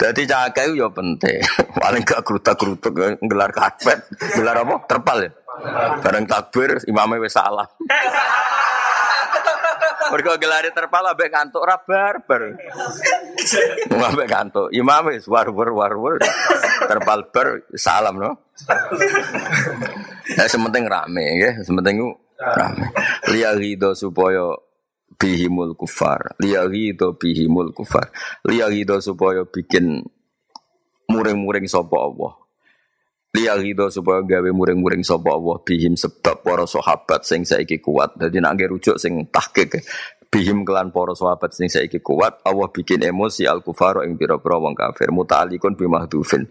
Jadi cakai yo penting. Paling gak kerutak-kerutuk gelar karpet, gelar apa? Terpal ya. Bareng takbir imamnya wes salah. Mergo gelare terpal ambek kantuk ora barbar. Ambek kantuk. Imam wis war-war war-war. Terpal bar salam no. Nah, sementing rame ya, sementing rame. Liya ridho supaya bihimul kufar. Liya ridho bihimul kufar. Liya ridho supaya bikin muring-muring sapa Allah. Liya ridho supaya gawe muring-muring sapa Allah bihim sebab para sahabat sing saiki kuat. Dadi nak rujuk sing tahqiq bihim kelan para sahabat sing saiki kuat Allah bikin emosi al kufar ing pira-pira wong kafir muta'alikun bimahdufin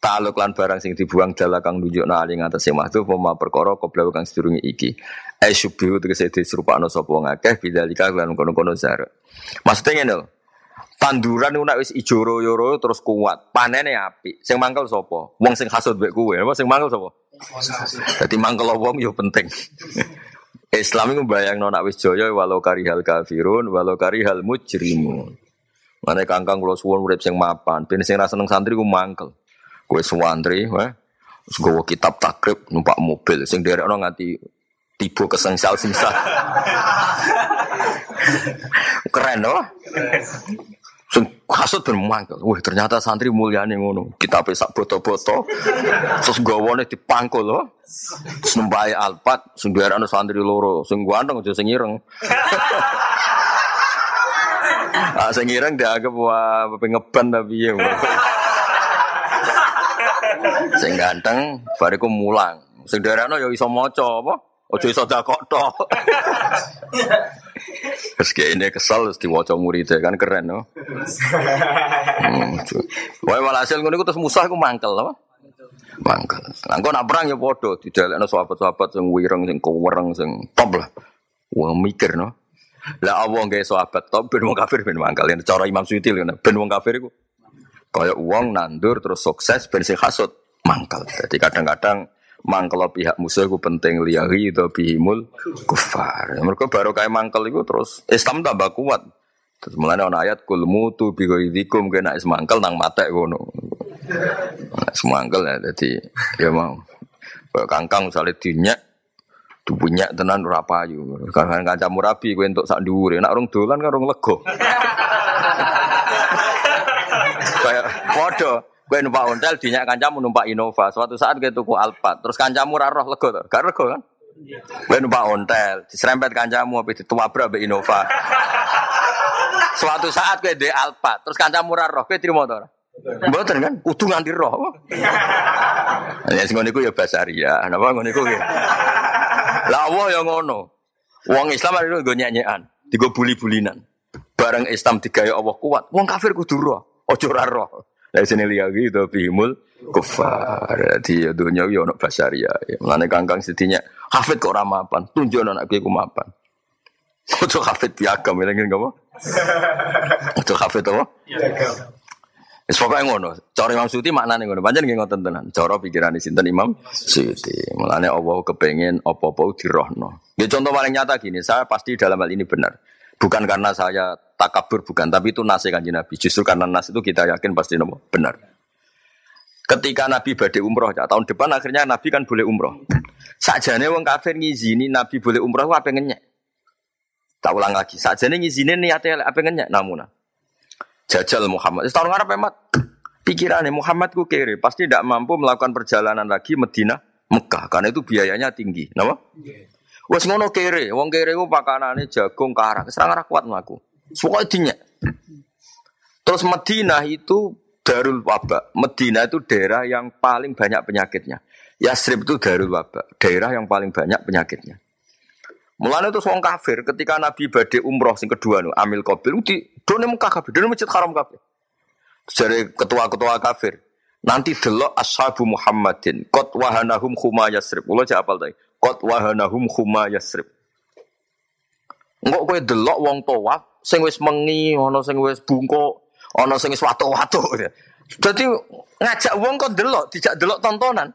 taluk lan barang sing dibuang dalah kang nunjukno ali ngatasé mahdhuf pema perkara kobra kang sedurunge iki ai syubhu tegese disrupakno sapa wong akeh bidzalika lan kono-kono zar maksudnya ngene tanduran nek wis ijo royo terus kuat panene apik. Sing mangkel sapa? Wong sing hasud mek kowe apa sing mangkel sapa? Dadi mangkel wong yo penting. Islam itu bayang nona wis jaya walau karihal kafirun walau karihal mujrimun. Mana kangkang kalau suwon urip sing mapan, ben sing ra seneng santri ku mangkel. Kue suwantri, wah, gue kitab takrib numpak mobil, sing orang nganti tiba kesengsal sisa. Keren loh. Sing kasut ben mangkel. Wah, ternyata santri mulyane ngono. Kita pesak boto-boto. Terus gawane dipangkul loh. Terus alpat, sing ana santri loro, sing ganteng aja sing ireng. ah, sing ireng dianggap wah ngeban tapi ya. Sing ganteng bariku mulang. Sing daerahno ya iso maca apa? Ojo iso dakok tok. Terus ini kesel terus diwaca murid kan keren no. Hmm, Wae walhasil ngono iku terus Musa iku mangkel apa? Mangkel. Lah engko nak perang ya padha didalekno sahabat-sahabat sing wireng sing kuwereng sing top lah. Wah mikir no. Lah Allah nggih sahabat top ben wong kafir ben mangkel. Cara Imam Suyuti lho ben wong kafir iku Kayak uang nandur terus sukses ben sing hasud mangkel. Jadi kadang-kadang mangkel pihak musuh itu penting liyahi itu bihimul kufar. Mereka baru kayak mangkel itu terus Islam tambah kuat. Terus mulai ada ayat kul mutu bigoidikum kena is mangkel nang mata gono. Nah, semangkel ya jadi ya mau. Kangkang misalnya dinyak tubuhnya tenan ora payu. Kadang kancamu rabi kowe entuk sak dhuwure. Nek urung dolan kan urung lego. Kayak podo. Gue numpak ontel, dinyak kancamu numpak Innova. Suatu saat gue tuku Alphard. Terus kancamu raro lego. Gak lego kan? Gue numpak ontel, diserempet kancamu tapi dituwabra be Innova. Suatu saat gue di Alphard. Terus kancamu raro, gue terima tuh. Mboten kan, kudu nganti roh. Ya sing ngono iku ya basaria. Napa ngono iku ya. Lah Allah ya ngono. Wong Islam itu nggo nyanyian, digo buli-bulinan. Bareng Islam digawe Allah kuat, wong kafir kudu roh. Ojo ora roh. Lah sini liya gitu bihimul kufar. Di dunia yo ono basaria. Mulane kangkang sedinya hafid kok ora mapan. Tunjukno anak ku mapan. Ojo hafid piagam ngene apa? Ojo hafid apa? Piagam. Wis pokoke ngono. Cara Imam Suyuti maknane ngono. Pancen nggih ngoten tenan. Cara pikirane sinten Imam Suyuti. Mulane Allah kepengen apa-apa dirohno. Ya contoh paling nyata gini, saya pasti dalam hal ini benar. Bukan karena saya takabur bukan, tapi itu nasi kanji Nabi. Justru karena nas itu kita yakin pasti nopo benar. Ketika Nabi badai umroh, ya, tahun depan akhirnya Nabi kan boleh umroh. Sajane wong kafir ngizini Nabi boleh umroh, apa ngenyek? Tak ulang lagi. Sajane ngizini niatnya apa ngenyek? Namun jajal Muhammad. Setahun ngarep emat. Pikirannya Muhammad ku kiri, pasti tidak mampu melakukan perjalanan lagi Medina, Mekah, karena itu biayanya tinggi. Nama? Wes ngono kere, wong kere ku pakanane jagung karang, serang ora kuat mlaku. Pokoke dinyak. Terus Madinah itu darul wabak. Madinah itu daerah yang paling banyak penyakitnya. Yasrib itu darul wabak, daerah yang paling banyak penyakitnya. Mulanya itu wong kafir ketika Nabi badhe umroh sing kedua nu Amil Qabil di done Mekah kafir, done Masjid Haram kafir. Dari ketua-ketua kafir, nanti delok ashabu Muhammadin qad wahanahum khuma yasrib. Jek apal tadi. Qad wahanahum khuma yasrib. Engko kowe delok wong tawaf sing wis mengi, ana sing wis bungkuk, ana sing wis watu-watu. Dadi ngajak wong kok delok, dijak delok tontonan.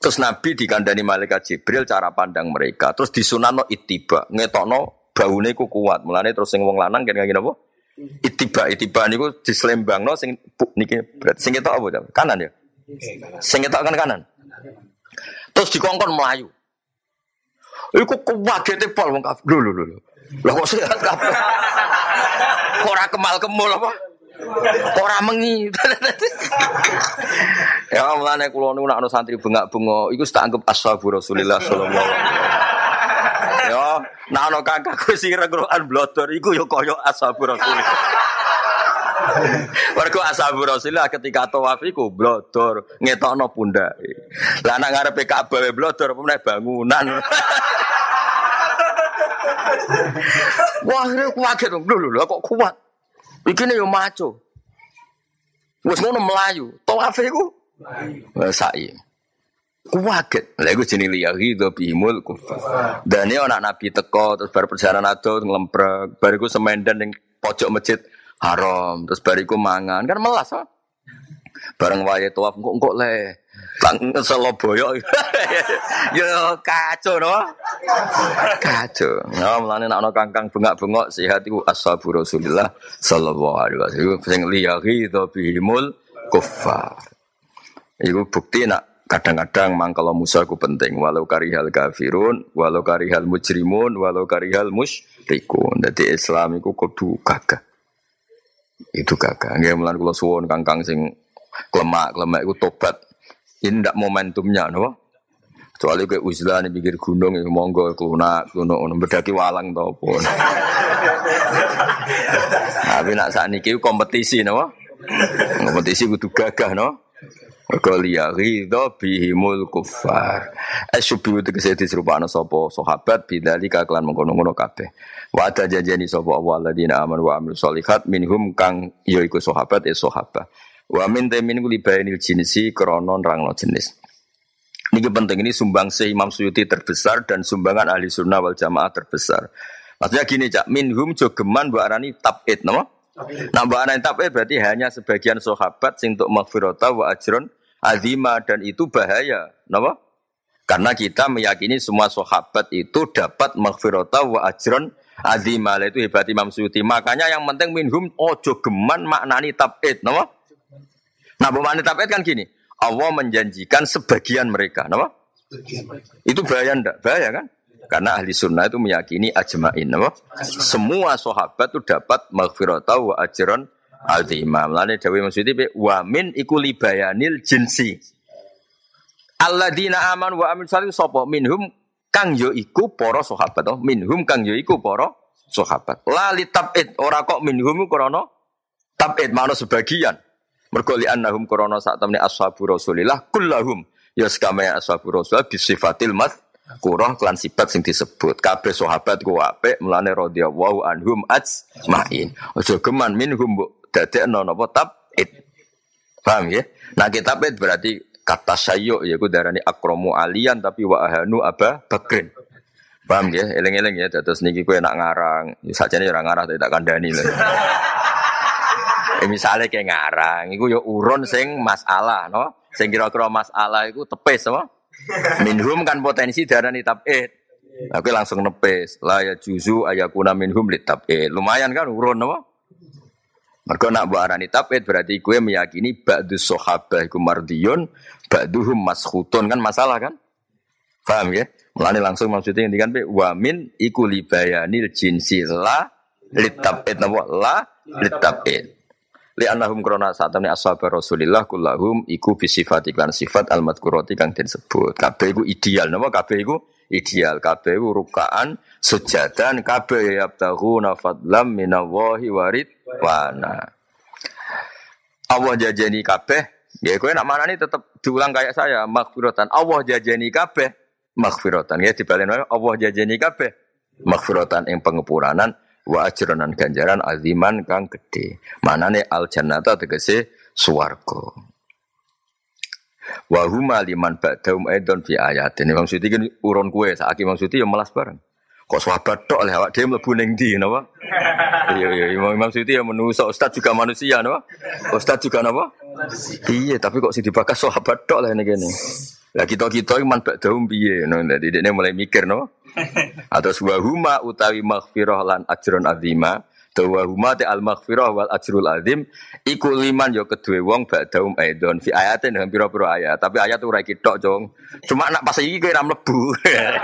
Terus Nabi dikandani malaikat Jibril cara pandang mereka. Terus disunano itiba, ngetokno baune ku kuat. Mulane terus sing wong lanang kene ngene apa? Itiba, itiba niku dislembangno sing niki berat. Sing ketok apa? Kanan ya? Sing ketok kan kanan. Terus dikongkon melayu. Iku kewagete pol wong kafir. Lho lho lho. Lah kok sehat kabeh. Ora kemal kemul apa? Ora mengi. ya mulane kula niku nek ana santri bengak-bengok iku tak anggap ashabu Rasulillah sallallahu alaihi wasallam. Ya, nek ana kakakku sing Quran blodor iku ya kaya ashabu Rasulillah. Warga ashabu Rasulillah ketika tawaf iku blodor ngetokno pundake. Lah nek ngarepe Ka'bah blodor apa bangunan. Wah, akhirnya kaget dong. Lho, lho, kok kuat? Iki yo maco. Wes ngono melayu. Tawaf iku melayu. Sa'i. Kuwaget. Lha iku jenenge liyahi do bihimul kufar. Dan ini anak nabi teko terus bar perjalanan ado ngelemprek. Bariku semenden ning pojok masjid haram. Terus bariku mangan. Kan melas, ha? Bareng wayahe tawaf kok kok le. Kang Soloboyo. Yo kacau no. Kacau. Ya mulane nek ana kangkang bengak-bengok sehat iku ashabu Rasulillah sallallahu alaihi wasallam. Sing liyahi bihimul kuffar. Iku bukti nak kadang-kadang mang kalau Musa ku penting walau karihal kafirun walau karihal mujrimun walau karihal musyrikun. Dadi Islam iku kudu gagah. Itu gagah. Nggih mulane kula suwun kangkang sing klemak-klemak iku tobat ini tidak momentumnya, no? Kecuali kayak uzlah nih pikir gunung, ya monggo klunak, klunak, ono berdaki walang tau pun. Tapi nak saat ini kompetisi, no? Kompetisi butuh gagah, no? Kalia ridho bihimul kufar. Asyubi itu kesih disrupana sopo sahabat bidali kaklan mengkono-kono kabeh. Wa ada janjani sopo awal ladina aman wa amil solihat minhum kang yoiku sahabat e sahabat. Wa min temin kuli bayanil jinsi kronon rangno jenis. Ini penting ini sumbang se Imam Suyuti terbesar dan sumbangan ahli sunnah wal jamaah terbesar. Maksudnya gini cak, minhum jogeman bu arani tabid, nama? Nah bu arani tabid berarti hanya sebagian sahabat sing untuk maghfirata wa ajron azima dan itu bahaya, nama? Karena kita meyakini semua sahabat itu dapat maghfirata wa ajron azima itu hebat Imam Suyuti. Makanya yang penting minhum ojo geman maknani tabid, nama? Nah, pemahaman tabet kan gini, Allah menjanjikan sebagian mereka, nama? Itu bahaya ndak? Bahaya kan? Karena ahli sunnah itu meyakini ajma'in, nama? Semua sahabat itu dapat maghfirata wa ajran azimah. Mulane dawuh maksudnya wa min iku libayanil jinsi. Alladzina aman wa amil salih sapa minhum kang yo iku para sahabat oh. minhum kang yo iku para sahabat. La li tabid ora kok minhum krana tabid mana sebagian. Mergo li annahum krana sak temne ashabu Rasulillah kullahum ya sekame ashabu Rasul bisifatil mat kurang klan sifat sing disebut kabeh sahabat ku apik mulane radhiyallahu anhum ajmain aja geman minhum mbok dadekno napa tabid paham ya nah kitab berarti kata sayyuk yaiku darani akromu alian tapi wa ahanu aba bakrin paham ya eling-eling ya terus niki kowe nak ngarang sajane ora ngarang tak kandhani lho Eh, misalnya kayak ngarang, itu ya urun sing masalah, no? Sing kira-kira masalah itu tepes, no? Minhum kan potensi darah nih tabid. Tapi langsung nepes. Lah ya juzu ayakuna minhum li tabid. Lumayan kan urun, no? Mereka nak buat arani tabid berarti gue meyakini ba'du sahabah iku mardiyun, ba'duhum maskhutun kan masalah kan? Paham ya? Melani langsung maksudnya ini kan wamin iku libayanil jinsi la litabid napa la litabid li annahum krona saat temne ashabar Rasulillah kullahum iku bisifat iklan sifat al madkurati kang den sebut. Kabeh iku ideal napa kabeh iku ideal kabeh rukaan sujadan kabeh yabtaghuna fadlam minallahi warid wana. Allah jajani kabeh ya kowe nak manani tetep diulang kayak saya maghfiratan. Allah jajani kabeh maghfiratan ya dibalen Allah jajani kabeh maghfiratan ing pengepuranan wa ajronan ganjaran aziman kang gede. Manane al jannata tegese swarga. Wa huma liman ba'dahum aidon fi ayatin. Imam Suti kan urun kue saiki Imam Suti ya melas bareng. Kok sahabat tok awak dhewe mlebu ning ndi napa? Iya iya Imam Imam Suti ya manusa, ustaz juga manusia napa? Ustaz juga napa? Iya, tapi kok sing dibakas sahabat tok lah kene. Lah kita-kita iman ba'dahum piye? No, dadi mulai mikir no. Atau sebuah huma utawi maghfirah lan ajron azima Dawa huma te al maghfirah wal ajrul azim iku liman yo kedue wong ba'daum aidon fi ayatin dengan pira-pira ayat. Tapi ayat ora tok, Jong. Cuma nak pas iki kira mlebu.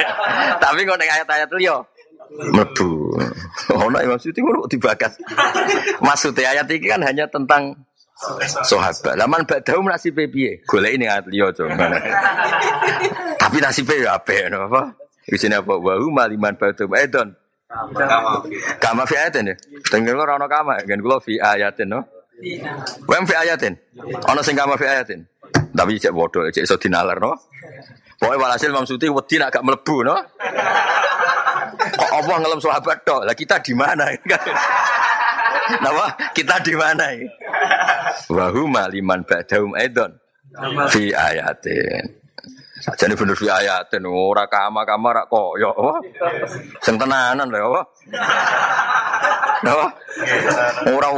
Tapi kok nek ayat-ayat liya mlebu. Ono maksudnya ngono dibakas. Maksudnya ayat ini kan hanya tentang sahabat. Laman ba'daum nasib piye? Golek ini ayat liya, Jong. Tapi nasibnya ya apik, apa? Isine apa? Wa huma liman ba'daum aidon. Kama fi ayatin ya. Tengger ora ana kama, gen kula fi ayatin no. Wem fi ayatin. Ana sing kama fi ayatin. Tapi cek bodoh, cek iso dinalar no. Pokoke walhasil Imam Suti wedi nak gak mlebu no. Kok Allah ngelem sahabat tok. Lah kita di mana? Napa? Kita di mana? Wa huma liman ba'daum aidon fi ayatin. Sajane bener fi ayatin ora kama-kama rak koyo apa? Sing tenanan lho apa?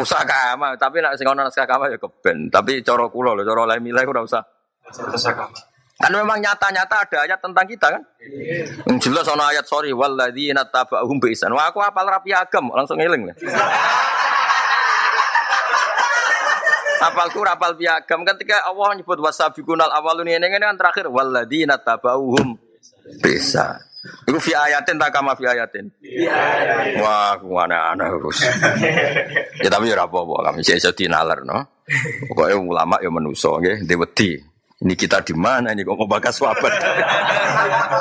Usah kama, tapi nek sing ana naskah kama ya keben. Tapi cara kula lho, cara lain milih ora usah. Kan memang nyata-nyata ada ayat tentang kita kan? Yang jelas ana ayat sorry walladzina tabauhum bi ihsan. Wah aku apal rapi agam langsung eling. Apalku rapal piagam ketika Allah nyebut wasabiqunal awalun ini kan terakhir walladzina tabauhum bisa. Iku fi ayatin tak kama fi ayatin. Wah, ku aneh-aneh terus. ya tapi ya apa-apa kami iso dinalar no. Pokoke ulama ya menuso nggih, wedi. Ini kita di mana ini kok bakas wabat?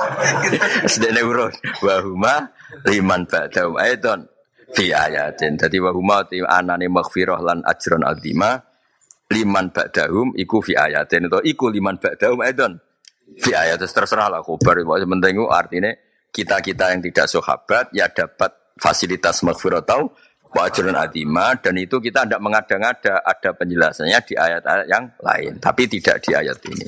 Sedene urut. Wa huma liman ba'daum aidon fi ayatin. Dadi wa huma anane maghfirah lan ajron azima liman ba'dahum iku fi ayatin. Atau iku liman ba'dahum aidon? Fi ayat terserah lah khabar itu penting artinya kita-kita yang tidak sahabat ya dapat fasilitas maghfirah tau wajrun adima dan itu kita tidak mengada-ngada ada penjelasannya di ayat-ayat yang lain. Tapi tidak di ayat ini